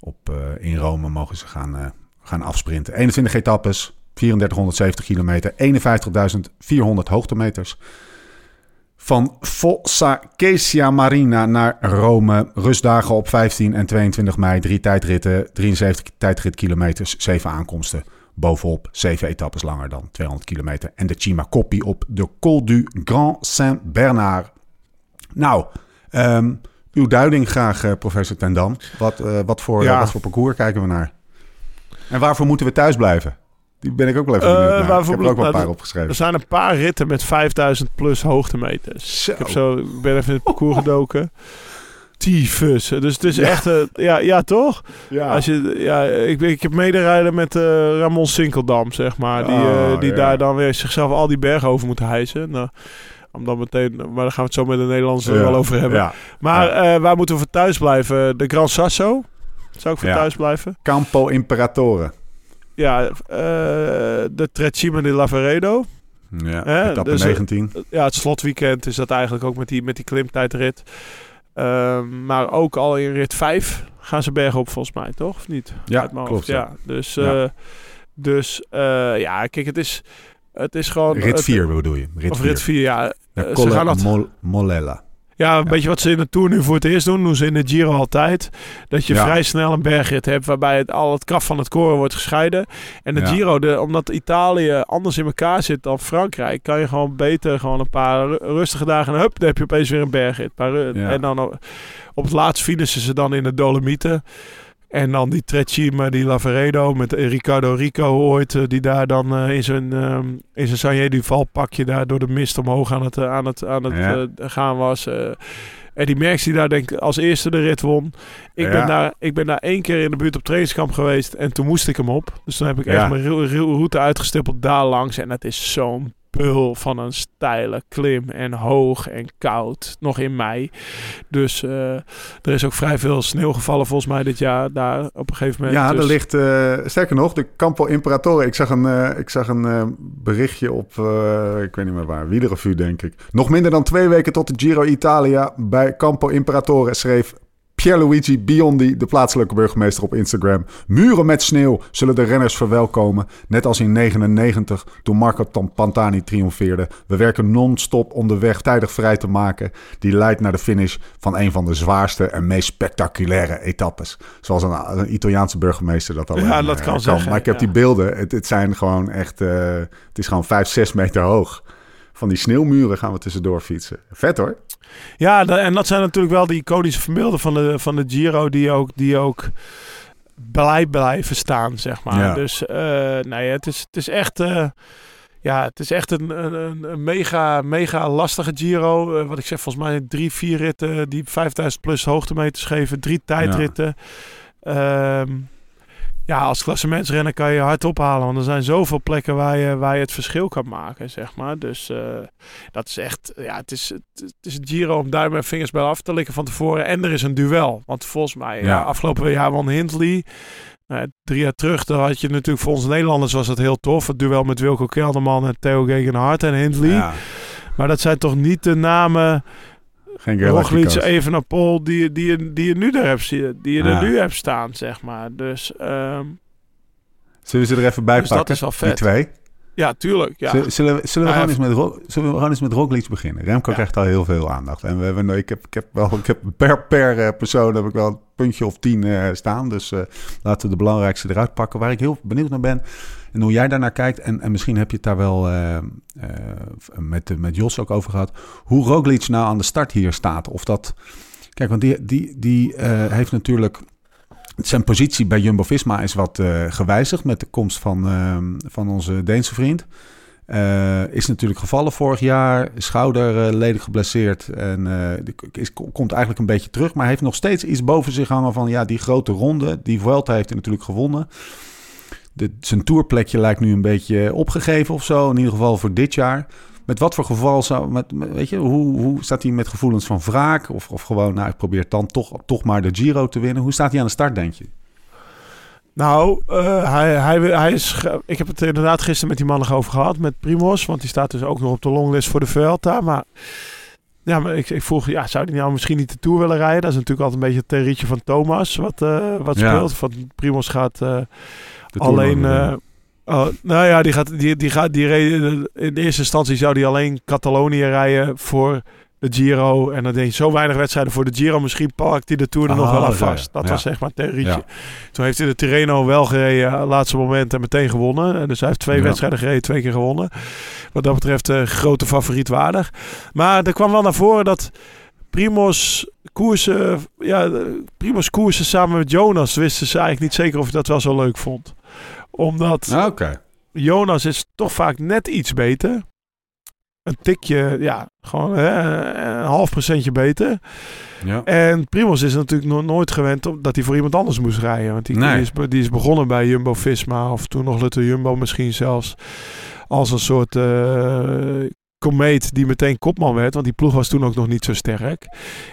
op, eh, in Rome mogen ze gaan, eh, gaan afsprinten. 21 etappes, 3470 kilometer, 51.400 hoogtemeters. Van Fossa Kesia Marina naar Rome. Rustdagen op 15 en 22 mei. Drie tijdritten, 73 tijdritkilometers, zeven aankomsten. Bovenop zeven etappes langer dan 200 kilometer. En de Cima Coppi op de Col du Grand Saint-Bernard. Nou, ehm, uw duiding graag, eh, professor Tendam. Wat, eh, wat, voor, Ja. wat voor parcours kijken we naar? En waarvoor moeten we thuis blijven? Die ben ik ook wel even Eh, benieuwd naar. Ik heb er ook wel een nou, paar Er opgeschreven. zijn een paar ritten met 5000 plus hoogtemeters. Zo. Ik heb zo, ik ben even in het parcours gedoken. Tyfus. Dus het is echt... eh, ja, ja, toch? Ja. Als je, ja, ik, ik heb mederijden met eh, Ramon Sinkeldam, zeg maar. Die, Oh, die ja. daar dan weer zichzelf al die bergen over moet hijsen. Nou, om dan meteen, maar daar gaan we het zo met de Nederlanders er Ja. wel over hebben. Ja. Maar eh, waar moeten we voor thuis blijven? De Gran Sasso. Zou ik voor Ja. thuis blijven? Campo Imperatore. Ja, eh, de Trecima di Lavaredo. Ja, Hè, etappe dus, eh, 19. Ja, het slotweekend is dat eigenlijk ook met die, met die klimtijdrit. Ehm, maar ook al in rit 5 gaan ze bergen op volgens mij, toch? Of niet? Ja, klopt, ja. Ja. Dus, Ja. eh, dus eh, ja, kijk, het is, het is gewoon... Rit het- 4 bedoel je? Rit Of 4. rit 4, ja. Eh, ze gaan dat- Mol- Molella. Ja, een beetje wat ze in de Tour nu voor het eerst doen, doen ze in de Giro altijd. Dat je Ja. vrij snel een bergrit hebt waarbij het, al het kaf van het koren wordt gescheiden. En de Ja. Giro, de, omdat Italië anders in elkaar zit dan Frankrijk, kan je gewoon beter gewoon een paar ru- rustige dagen en hup, dan heb je opeens weer een bergrit. Ja. En dan op, op het laatst finishen ze dan in de Dolomieten. En dan die Trecima, die Lavaredo met Ricardo Rico ooit, eh, die daar dan eh, in zijn, ehm in zijn Sanje Duval pakje daar door de mist omhoog aan het, eh, aan het, aan het Ja. gaan was. en die Merckx die daar denk ik als eerste de rit won. Ik, Ja. ben daar, ik ben daar één keer in de buurt op trainingskamp geweest en toen moest ik hem op. Dus toen heb ik Ja. echt mijn route uitgestippeld daar langs. En het is zo'n pul van een steile klim en hoog en koud. Nog in mei. Dus eh, er is ook vrij veel sneeuw gevallen volgens mij dit jaar daar op een gegeven moment. Ja, Dus- er ligt, eh, sterker nog, de Campo Imperatore. Ik zag een, eh, ik zag een berichtje op, ik weet niet meer waar, Wielerrevue denk ik. Nog minder dan twee weken tot de Giro Italia bij Campo Imperatore schreef Pierluigi Biondi, de plaatselijke burgemeester op Instagram. Muren met sneeuw zullen de renners verwelkomen. Net als in 99 toen Marco Pantani triomfeerde. We werken non-stop om de weg tijdig vrij te maken. Die leidt naar de finish van een van de zwaarste en meest spectaculaire etappes. Zoals een, een Italiaanse burgemeester dat al Ja, dat kan zeggen, Maar ik heb ja. die beelden. Het, het zijn gewoon echt... eh, het is gewoon 5, 6 meter hoog. Van die sneeuwmuren gaan we tussendoor fietsen. Vet hoor. Ja, en dat zijn natuurlijk wel die iconische verbeelden van de, van de Giro die ook, die ook blij blijven staan, zeg maar. Ja. Dus nee, het is, het is echt... eh, ja, het is echt een, een, een- mega, mega lastige Giro. Eh, wat ik zeg, volgens mij drie, vier ritten die 5000 plus hoogtemeters geven. Drie tijdritten. Ja. Ja, als klassementsrenner kan je hard ophalen. Want er zijn zoveel plekken waar je, waar je het verschil kan maken, zeg maar. Dus eh, dat is echt... Ja, het is, het, het is een Giro om duim en vingers bij af te likken van tevoren. En er is een duel. Want volgens mij, ja. Ja. afgelopen jaar won Hindley. Nou, drie jaar terug, dan had je natuurlijk voor ons Nederlanders was dat heel tof. Het duel met Wilco Kelderman en Theo Gegenhardt en Hindley. Ja, Maar dat zijn toch niet de namen geen Roglic. Evenepoel die, die, je- die je nu daar hebt, die je er nu hebt staan, zeg maar. Dus ehm, Zullen we ze er even bij Dus dat pakken? is wel Die vet. twee. ja, tuurlijk. Ja. Zullen, we, zullen we, gewoon eens met, zullen we gewoon eens met Roglic beginnen? Remco Ja. krijgt al heel veel aandacht. En we hebben, ik, heb, ik heb wel, ik heb per, per eh, persoon heb ik wel een puntje of tien eh, staan. Dus eh, laten we de belangrijkste eruit pakken. Waar ik heel benieuwd naar ben. En hoe jij daarnaar kijkt. En, en misschien heb je het daar wel eh, eh, met, met Jos ook over gehad. Hoe Roglic nou aan de start hier staat. Of dat... Kijk, want die, die, die eh, heeft natuurlijk... Zijn positie bij Jumbo-Visma is wat gewijzigd met de komst van, van onze Deense vriend. Is natuurlijk gevallen vorig jaar, schouder lelijk geblesseerd en komt eigenlijk een beetje terug. Maar heeft nog steeds iets boven zich hangen van ja, die grote ronde. Die Vuelta heeft hij natuurlijk gewonnen. De, zijn tourplekje lijkt nu een beetje opgegeven of zo, in ieder geval voor dit jaar. Met wat voor geval zou, met, weet je, hoe, hoe staat hij met gevoelens van wraak? Of, of gewoon, nou, ik probeer dan toch, toch maar de Giro te winnen. Hoe staat hij aan de start, denk je? Nou, eh, hij, hij, hij is. Ik heb het inderdaad gisteren met die man nog over gehad, met Primos. Want die staat dus ook nog op de longlist voor de Vuelta. Maar ja, maar ik, ik vroeg, ja, zou hij nou misschien niet de Tour willen rijden? Dat is natuurlijk altijd een beetje het terrietje van Thomas, wat, eh, wat Ja. speelt. Van Primos gaat eh, alleen, eh. Oh, nou ja, die gaat, die, die gaat, die reed, in eerste instantie zou die alleen Catalonië rijden voor de Giro. En dan denk je, zo weinig wedstrijden voor de Giro. Misschien pakt hij de Tour er nog Oh, wel aan zo, vast. ja. Dat Ja. was zeg maar het. Ja. Toen heeft hij de Tirreno wel gereden, eh, laatste moment en meteen gewonnen. En Dus hij heeft twee wedstrijden gereden, twee keer gewonnen. Wat dat betreft eh, grote favoriet waardig. Maar er kwam wel naar voren dat Primos koersen, ja, Primos koersen samen met Jonas wisten ze eigenlijk niet zeker of hij dat wel zo leuk vond. Omdat. Jonas is toch vaak net iets beter. Een tikje, ja, gewoon hè, een half procentje beter. Ja. En Primos is natuurlijk nog nooit gewend om- dat hij voor iemand anders moest rijden. Want die, Nee. die, is, die is begonnen bij Jumbo-Visma of toen nog Luther Jumbo misschien zelfs. Als een soort eh komeet die meteen kopman werd. Want die ploeg was toen ook nog niet zo sterk.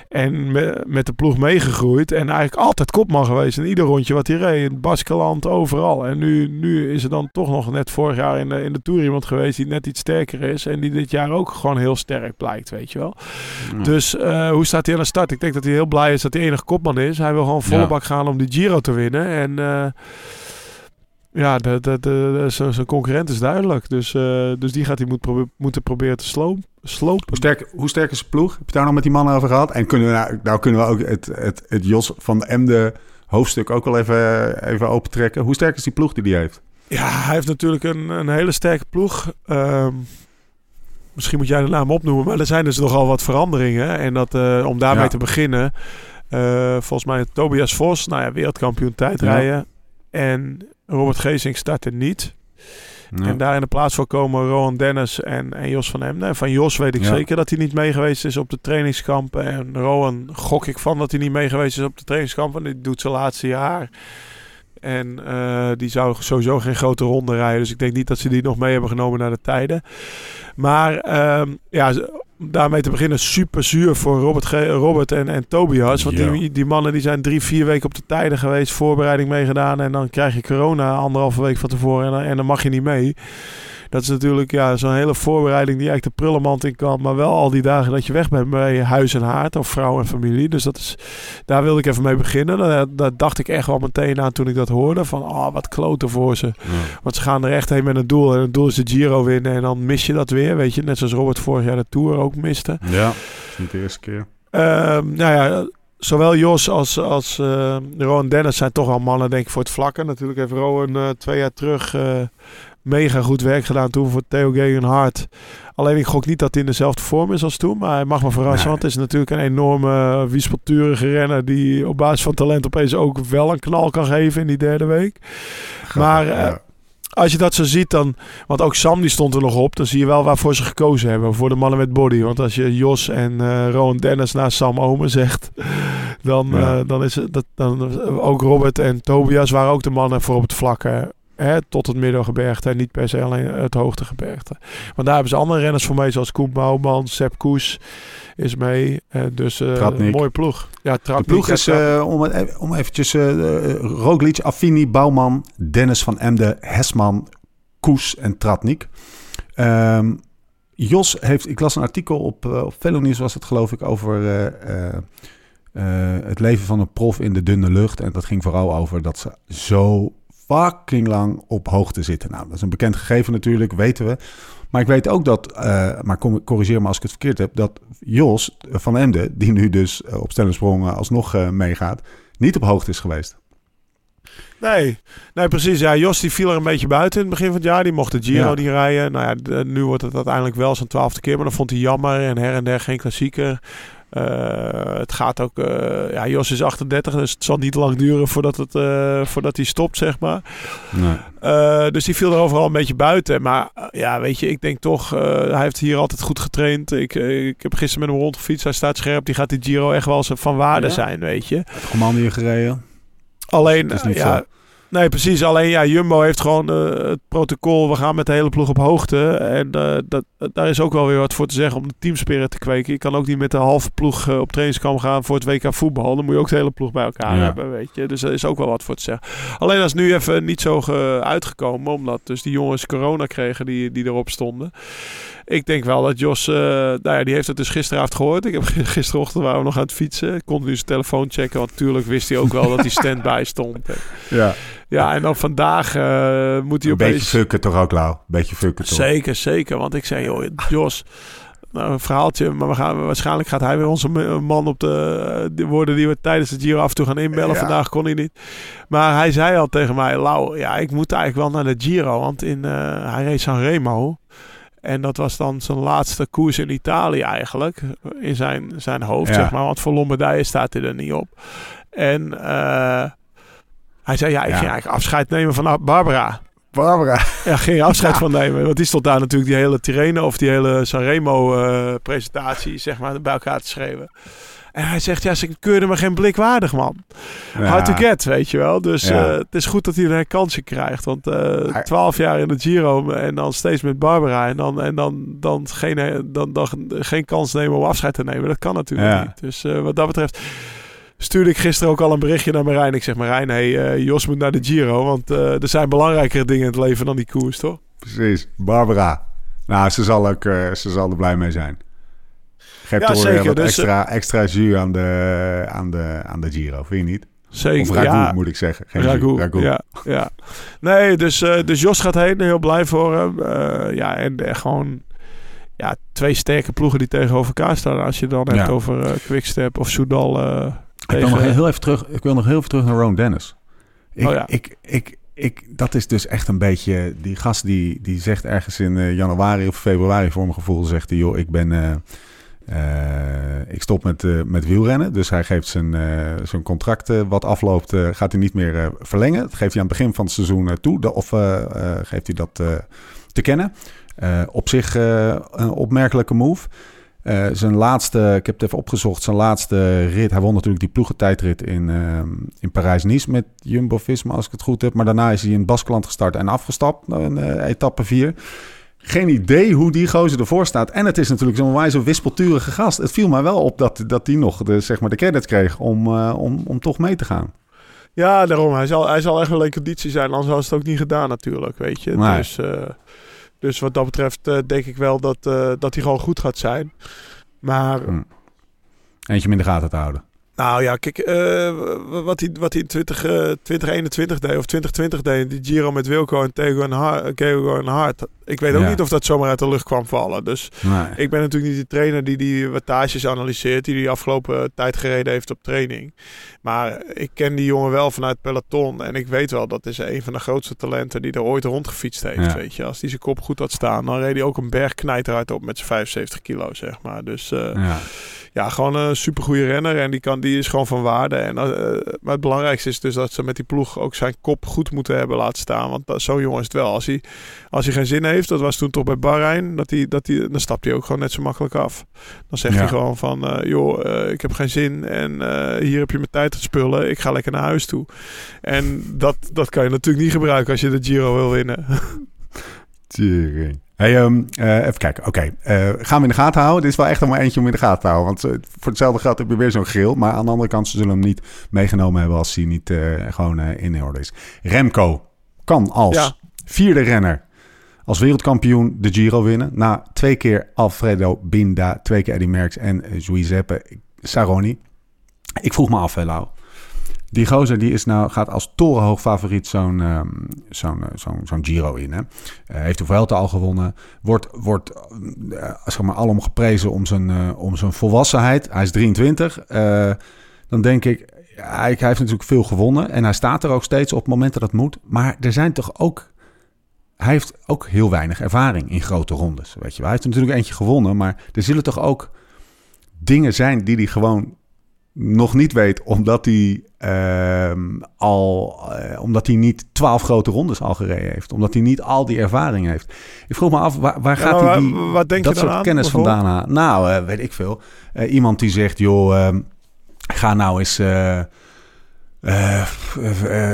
En me- met de ploeg meegegroeid. En eigenlijk altijd kopman geweest in ieder rondje wat hij reed. In Baskeland, overal. En nu, nu is er dan toch nog net vorig jaar in de, in de Tour iemand geweest die net iets sterker is. En die dit jaar ook gewoon heel sterk blijkt, weet je wel. Ja. Dus eh, hoe staat hij aan de start? Ik denk dat hij heel blij is dat hij enige kopman is. Hij wil gewoon volle Ja. bak gaan om die Giro te winnen. En eh, ja, de, de, de, de- zijn zijn concurrent is duidelijk. Dus, eh, dus die gaat hij moet probe- moeten proberen te slopen. Hoe sterk, hoe sterk is de ploeg? Heb je daar nog met die mannen over gehad? En kunnen we nou, nou kunnen we ook het, het, het Jos van Emde hoofdstuk ook wel even, even opentrekken. Hoe sterk is die ploeg die die heeft? Ja, hij heeft natuurlijk een, een hele sterke ploeg. Ehm, misschien moet jij de naam opnoemen, maar er zijn dus nogal wat veranderingen. En dat, eh, om daarmee Ja. te beginnen, eh, volgens mij Tobias Vos, nou ja, wereldkampioen tijdrijden. En Robert Geesink startte niet. En daar in de plaats voor komen Rowan Dennis en, en Jos van Emden. En van Jos weet ik Ja. zeker dat hij niet mee geweest is op de trainingskampen. En Rowan gok ik van dat hij niet mee geweest is op de trainingskampen. Die doet zijn laatste jaar. En eh, die zou sowieso geen grote ronde rijden. Dus ik denk niet dat ze die nog mee hebben genomen naar de tijden. Maar ehm, ja, daarmee te beginnen, super zuur voor Robert, Robert en, en Tobias. Want Ja. die, die mannen die zijn drie, vier weken op de tijden geweest, voorbereiding meegedaan. En dan krijg je corona anderhalve week van tevoren en dan mag je niet mee. Dat is natuurlijk ja, zo'n hele voorbereiding die eigenlijk de prullenmand in kan. Maar wel al die dagen dat je weg bent bij huis en haard of vrouw en familie. Dus dat is, daar wilde ik even mee beginnen. Daar, daar dacht ik echt wel meteen aan toen ik dat hoorde. Van, oh, wat kloten voor ze. Want ze gaan er echt heen met een doel. En het doel is de Giro winnen. En dan mis je dat weer, weet je. Net zoals Robert vorig jaar de Tour ook miste. Ja, niet de eerste keer. Ehm, nou ja, zowel Jos als, als eh, Rowan Dennis zijn toch wel mannen, denk ik, voor het vlakken. Natuurlijk heeft Rowan eh, twee jaar terug eh, mega goed werk gedaan toen voor Theo Gegenhardt. Alleen ik gok niet dat hij in dezelfde vorm is als toen. Maar hij mag me verrassen, Nee. want het is natuurlijk een enorme uh, wiespelturige renner... die op basis van talent opeens ook wel een knal kan geven in die derde week. Maar eh, als je dat zo ziet, dan... Want ook Sam die stond er nog op. Dan zie je wel waarvoor ze gekozen hebben. Voor de mannen met body. Want als je Jos en eh Rowan Dennis naast Sam Omen zegt... Dan, Ja. eh, dan is het... Dat, dan, ook Robert en Tobias waren ook de mannen voor op het vlakke. Hè, tot het middelgebergte. En niet per se alleen het hoogtegebergte. Want daar hebben ze andere renners voor mee. Zoals Koen Bouwman, Sepp Koes is mee. Eh, dus eh een mooie ploeg. Ja, De Tratnik, ploeg ja, is, eh, om, het even- om eventjes, eh uh, Roglic, Affini, Bouwman, Dennis van Emden, Hesman, Koes en Tratnik. Ehm, Jos heeft, ik las een artikel op, op Velonews was het geloof ik, over het leven van een prof in de dunne lucht. En dat ging vooral over dat ze zo fucking lang op hoogte zitten. Nou, dat is een bekend gegeven natuurlijk, weten we. Maar ik weet ook dat, uh, maar corrigeer me als ik het verkeerd heb, dat Jos van Emden, die nu dus uh, op Stellensprong alsnog uh, meegaat, niet op hoogte is geweest. Nee, nee, precies. Ja, Jos die viel er een beetje buiten in het begin van het jaar. Die mocht de Giro Ja. niet rijden. Nou ja, nu wordt het uiteindelijk wel zijn twaalfde keer. Maar dat vond hij jammer. En her en der geen klassieker. Eh, het gaat ook... eh, ja, Jos is 38, dus het zal niet lang duren voordat, het, eh, voordat hij stopt, zeg maar. Nee. Dus die viel er overal een beetje buiten. Maar ja, weet je, ik denk toch... hij heeft hier altijd goed getraind. Ik, ik heb gisteren met hem rondgefietst. Hij staat scherp. Die gaat die Giro echt wel van waarde Ja? zijn, weet je. Commando hier gereden. Alleen, niet ja, zo. Nee, precies. Alleen, ja, Jumbo heeft gewoon eh, het protocol. We gaan met de hele ploeg op hoogte. En eh, dat, daar is ook wel weer wat voor te zeggen om de teamspirit te kweken. Je kan ook niet met de halve ploeg eh, op trainingskamp gaan voor het WK voetbal. Dan moet je ook de hele ploeg bij elkaar Ja. hebben, weet je. Dus er is ook wel wat voor te zeggen. Alleen dat is nu even niet zo ge- uitgekomen. Omdat dus die jongens corona kregen die, die erop stonden. Ik denk wel dat Jos, uh, nou ja, die heeft het dus gisteravond gehoord. Ik heb gisterochtend waren we nog aan het fietsen. Continu zijn telefoon checken, want natuurlijk wist hij ook wel dat hij standby stond. Ja. Ja, en dan vandaag uh, moet hij Een beetje fucken toch ook, Lau? Beetje fucken toch? Zeker, zeker. Want ik zei, joh, Jos... Nou, een verhaaltje, maar we gaan, waarschijnlijk gaat hij weer onze man op de, de woorden die we tijdens het Giro af en toe gaan inbellen. Vandaag kon hij niet. Maar hij zei al tegen mij, Lau, ja, ik moet eigenlijk wel naar de Giro, want in, uh, hij reed Sanremo. En dat was dan zijn laatste koers in Italië eigenlijk, in zijn, zijn hoofd, zeg maar. Want voor Lombardije staat hij er niet op. En uh, hij zei, ja, ik ja. ging eigenlijk afscheid nemen van Barbara. Barbara. Ja, ging afscheid van nemen. Want die stond daar natuurlijk die hele Tirreno of die hele Sanremo-presentatie uh, zeg maar, bij elkaar te schreeuwen. En hij zegt, ja, ze keurde me geen blik waardig, man. Ja. Hard to get, weet je wel. Dus ja. uh, het is goed dat hij een kansje krijgt. Want twaalf uh, jaar in de Giro en dan steeds met Barbara. En dan, en dan, dan, geen, dan, dan geen kans nemen om afscheid te nemen. Dat kan natuurlijk ja. niet. Dus uh, wat dat betreft stuurde ik gisteren ook al een berichtje naar Marijn. Ik zeg Marijn, hey, Jos moet naar de Giro. Want er zijn belangrijkere dingen in het leven dan die koers, toch? Precies. Barbara. Nou, ze zal, ook, ze zal er blij mee zijn. Geef ja, zeker. wat dus, extra, extra jus aan de, aan, de, aan de Giro, vind je niet? Zeker. Of ragout, ja. moet ik zeggen. Geen ragout, ragout. Ja, ja. Nee, dus, uh, dus Jos gaat heen. Heel blij voor hem. Uh, ja, en gewoon ja, twee sterke ploegen die tegenover elkaar staan. Als je dan hebt over uh, Quickstep of Soudal... Ik wil, nog heel even terug, ik wil nog heel even terug naar Ron Dennis. Ik, oh ja. ik, ik, ik, dat is dus echt een beetje... Die gast die, die zegt ergens in januari of februari voor mijn gevoel... zegt hij, joh, ik ben... Uh, ik stop met, met wielrennen. Dus hij geeft zijn, zijn contract wat afloopt... gaat hij niet meer verlengen. Dat geeft hij aan het begin van het seizoen toe. of geeft hij dat te kennen. op zich een opmerkelijke move... Zijn laatste, ik heb het even opgezocht, zijn laatste rit. Hij won natuurlijk die ploegentijdrit in, in Parijs-Nice met Jumbo-Visma, als ik het goed heb. Maar daarna is hij in Baskeland gestart en afgestapt in uh, etappe 4. Geen idee hoe die gozer ervoor staat. En het is natuurlijk zo'n wijze wispelturige gast. Het viel mij wel op dat, dat hij nog de, zeg maar de credits kreeg om, om, om toch mee te gaan. Ja, daarom. Hij zal, hij zal echt wel in conditie zijn. Anders had het ook niet gedaan natuurlijk, weet je. Nee. Dus... Dus wat dat betreft uh, denk ik wel dat, uh, dat hij gewoon goed gaat zijn. Maar... Hm. Eentje in de gaten te houden. Nou ja, kijk, uh, wat hij, wat hij in 20, 2021 deed of 2020 deed, die Giro met Wilco en Tego en, Hart, Tego en Hart. Ik weet ook Ja. niet of dat zomaar uit de lucht kwam vallen. Dus Nee. ik ben natuurlijk niet de trainer die die wattages analyseert, die die afgelopen tijd gereden heeft op training. Maar ik ken die jongen wel vanuit peloton en ik weet wel dat is een van de grootste talenten die er ooit rondgefietst heeft. Ja. Weet je, als die zijn kop goed had staan, dan reed hij ook een berg knijterhard op met zijn 75 kilo, zeg maar. Dus eh, Ja. ja, gewoon een supergoeie renner. En die, kan, die is gewoon van waarde. En, eh, maar het belangrijkste is dus dat ze met die ploeg ook zijn kop goed moeten hebben laten staan. Want zo'n jongen is het wel. Als hij, als hij geen zin heeft, dat was toen toch bij Bahrein, dat hij, dat hij, dan stapt hij ook gewoon net zo makkelijk af. Dan zegt Ja. hij gewoon van, eh, joh, eh, ik heb geen zin en eh, hier heb je mijn tijd te spullen. Ik ga lekker naar huis toe. En dat, dat kan je natuurlijk niet gebruiken als je de Giro wil winnen. Tering. Hey, ehm, eh, even kijken. Oké, gaan we in de gaten houden? Dit is wel echt maar eentje om in de gaten te houden. Want voor hetzelfde geld heb je weer zo'n grill. Maar aan de andere kant, ze zullen hem niet meegenomen hebben als hij niet gewoon in orde is. Remco kan als Ja. vierde renner als wereldkampioen de Giro winnen. Na twee keer Alfredo Binda, twee keer Eddy Merckx en Giuseppe Saroni. Ik vroeg me af, hè, Lau. Die gozer die is nou, gaat als torenhoog favoriet zo'n ehm, eh, zo'n zo'n Giro in. Hè? Eh, heeft de Vuelta al gewonnen. Wordt, wordt eh, zeg maar, alom geprezen om zijn, om zijn volwassenheid. Hij is 23. Eh, dan denk ik, hij, hij heeft natuurlijk veel gewonnen. En hij staat er ook steeds op momenten dat het moet. Maar er zijn toch ook... Hij heeft ook heel weinig ervaring in grote rondes. Weet je. wel. Hij heeft er natuurlijk eentje gewonnen. Maar er zullen toch ook dingen zijn die hij gewoon nog niet weet, omdat hij, ehm, al, eh, omdat hij niet twaalf grote rondes al gereden heeft. Omdat hij niet al die ervaring heeft. Ik vroeg me af, waar, waar gaat hij die, wa- wat denk dat je soort aan, kennis vandaan halen? Nou, eh, weet ik veel. Eh, iemand die zegt, joh, ehm, ga nou eens... eh,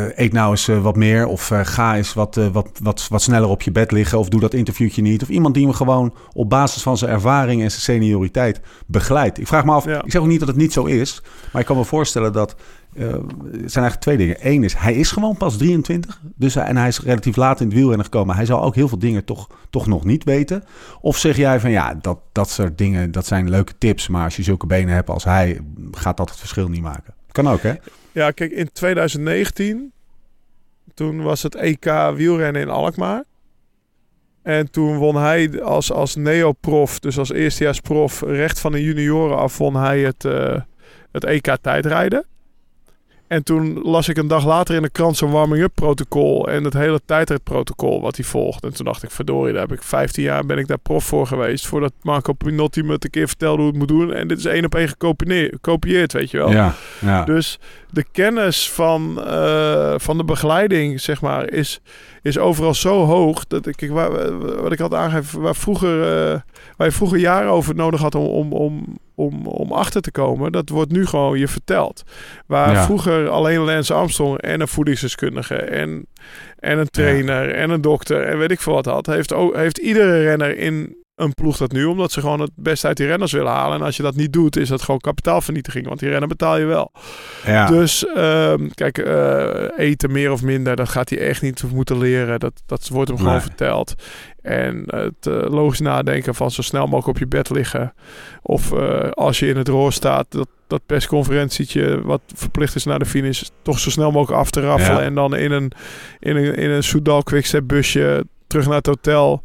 eh, eet nou eens eh, wat meer. Of ga eens wat, wat, wat, wat sneller op je bed liggen. Of doe dat interviewtje niet. Of iemand die me gewoon op basis van zijn ervaring en zijn senioriteit begeleidt. Ik vraag me af, Ja. ik zeg ook niet dat het niet zo is. Maar ik kan me voorstellen dat... er zijn eigenlijk twee dingen. Eén is, hij is gewoon pas 23. Dus hij, en hij is relatief laat in het wielrennen gekomen. Hij zal ook heel veel dingen toch, toch nog niet weten. Of zeg jij van ja, dat, dat soort dingen, dat zijn leuke tips. Maar als je zulke benen hebt als hij, gaat dat het verschil niet maken. Kan ook, hè? Ja, kijk, in 2019, toen was het EK wielrennen in Alkmaar. En toen won hij als, als neoprof, dus als eerstejaarsprof, recht van de junioren af, won hij het, eh, het EK tijdrijden. En toen las ik een dag later in de krant zo'n warming-up protocol en het hele tijdrijdprotocol wat hij volgt. En toen dacht ik, verdorie, daar heb ik 15 jaar ben ik daar prof voor geweest. Voordat Marco Pinotti me een keer vertelde hoe het moet doen. En dit is één op één gekopieerd, weet je wel. Ja, ja. Dus de kennis van, eh, van de begeleiding, zeg maar, is, is overal zo hoog. Dat ik, waar, wat ik had aangegeven, waar, vroeger, eh, waar je vroeger jaren over nodig had om, om, om, om, om achter te komen, dat wordt nu gewoon je verteld. Waar Ja. vroeger alleen Lance Armstrong en een voedingsdeskundige en, en een trainer en een dokter en weet ik veel wat had, heeft, ook, heeft iedere renner in een ploeg dat nu, omdat ze gewoon het beste uit die renners willen halen. En als je dat niet doet, is dat gewoon kapitaalvernietiging, want die renner betaal je wel. ja. Dus ehm, kijk, eh, eten meer of minder, dat gaat hij echt niet moeten leren. Dat, dat wordt hem gewoon verteld. En het eh, logisch nadenken van zo snel mogelijk op je bed liggen. Of eh, als je in het roer staat, dat, dat persconferentietje wat verplicht is naar de finish, toch zo snel mogelijk af te raffelen. Ja. En dan in een, in een, in een Soudal Quickstep busje terug naar het hotel.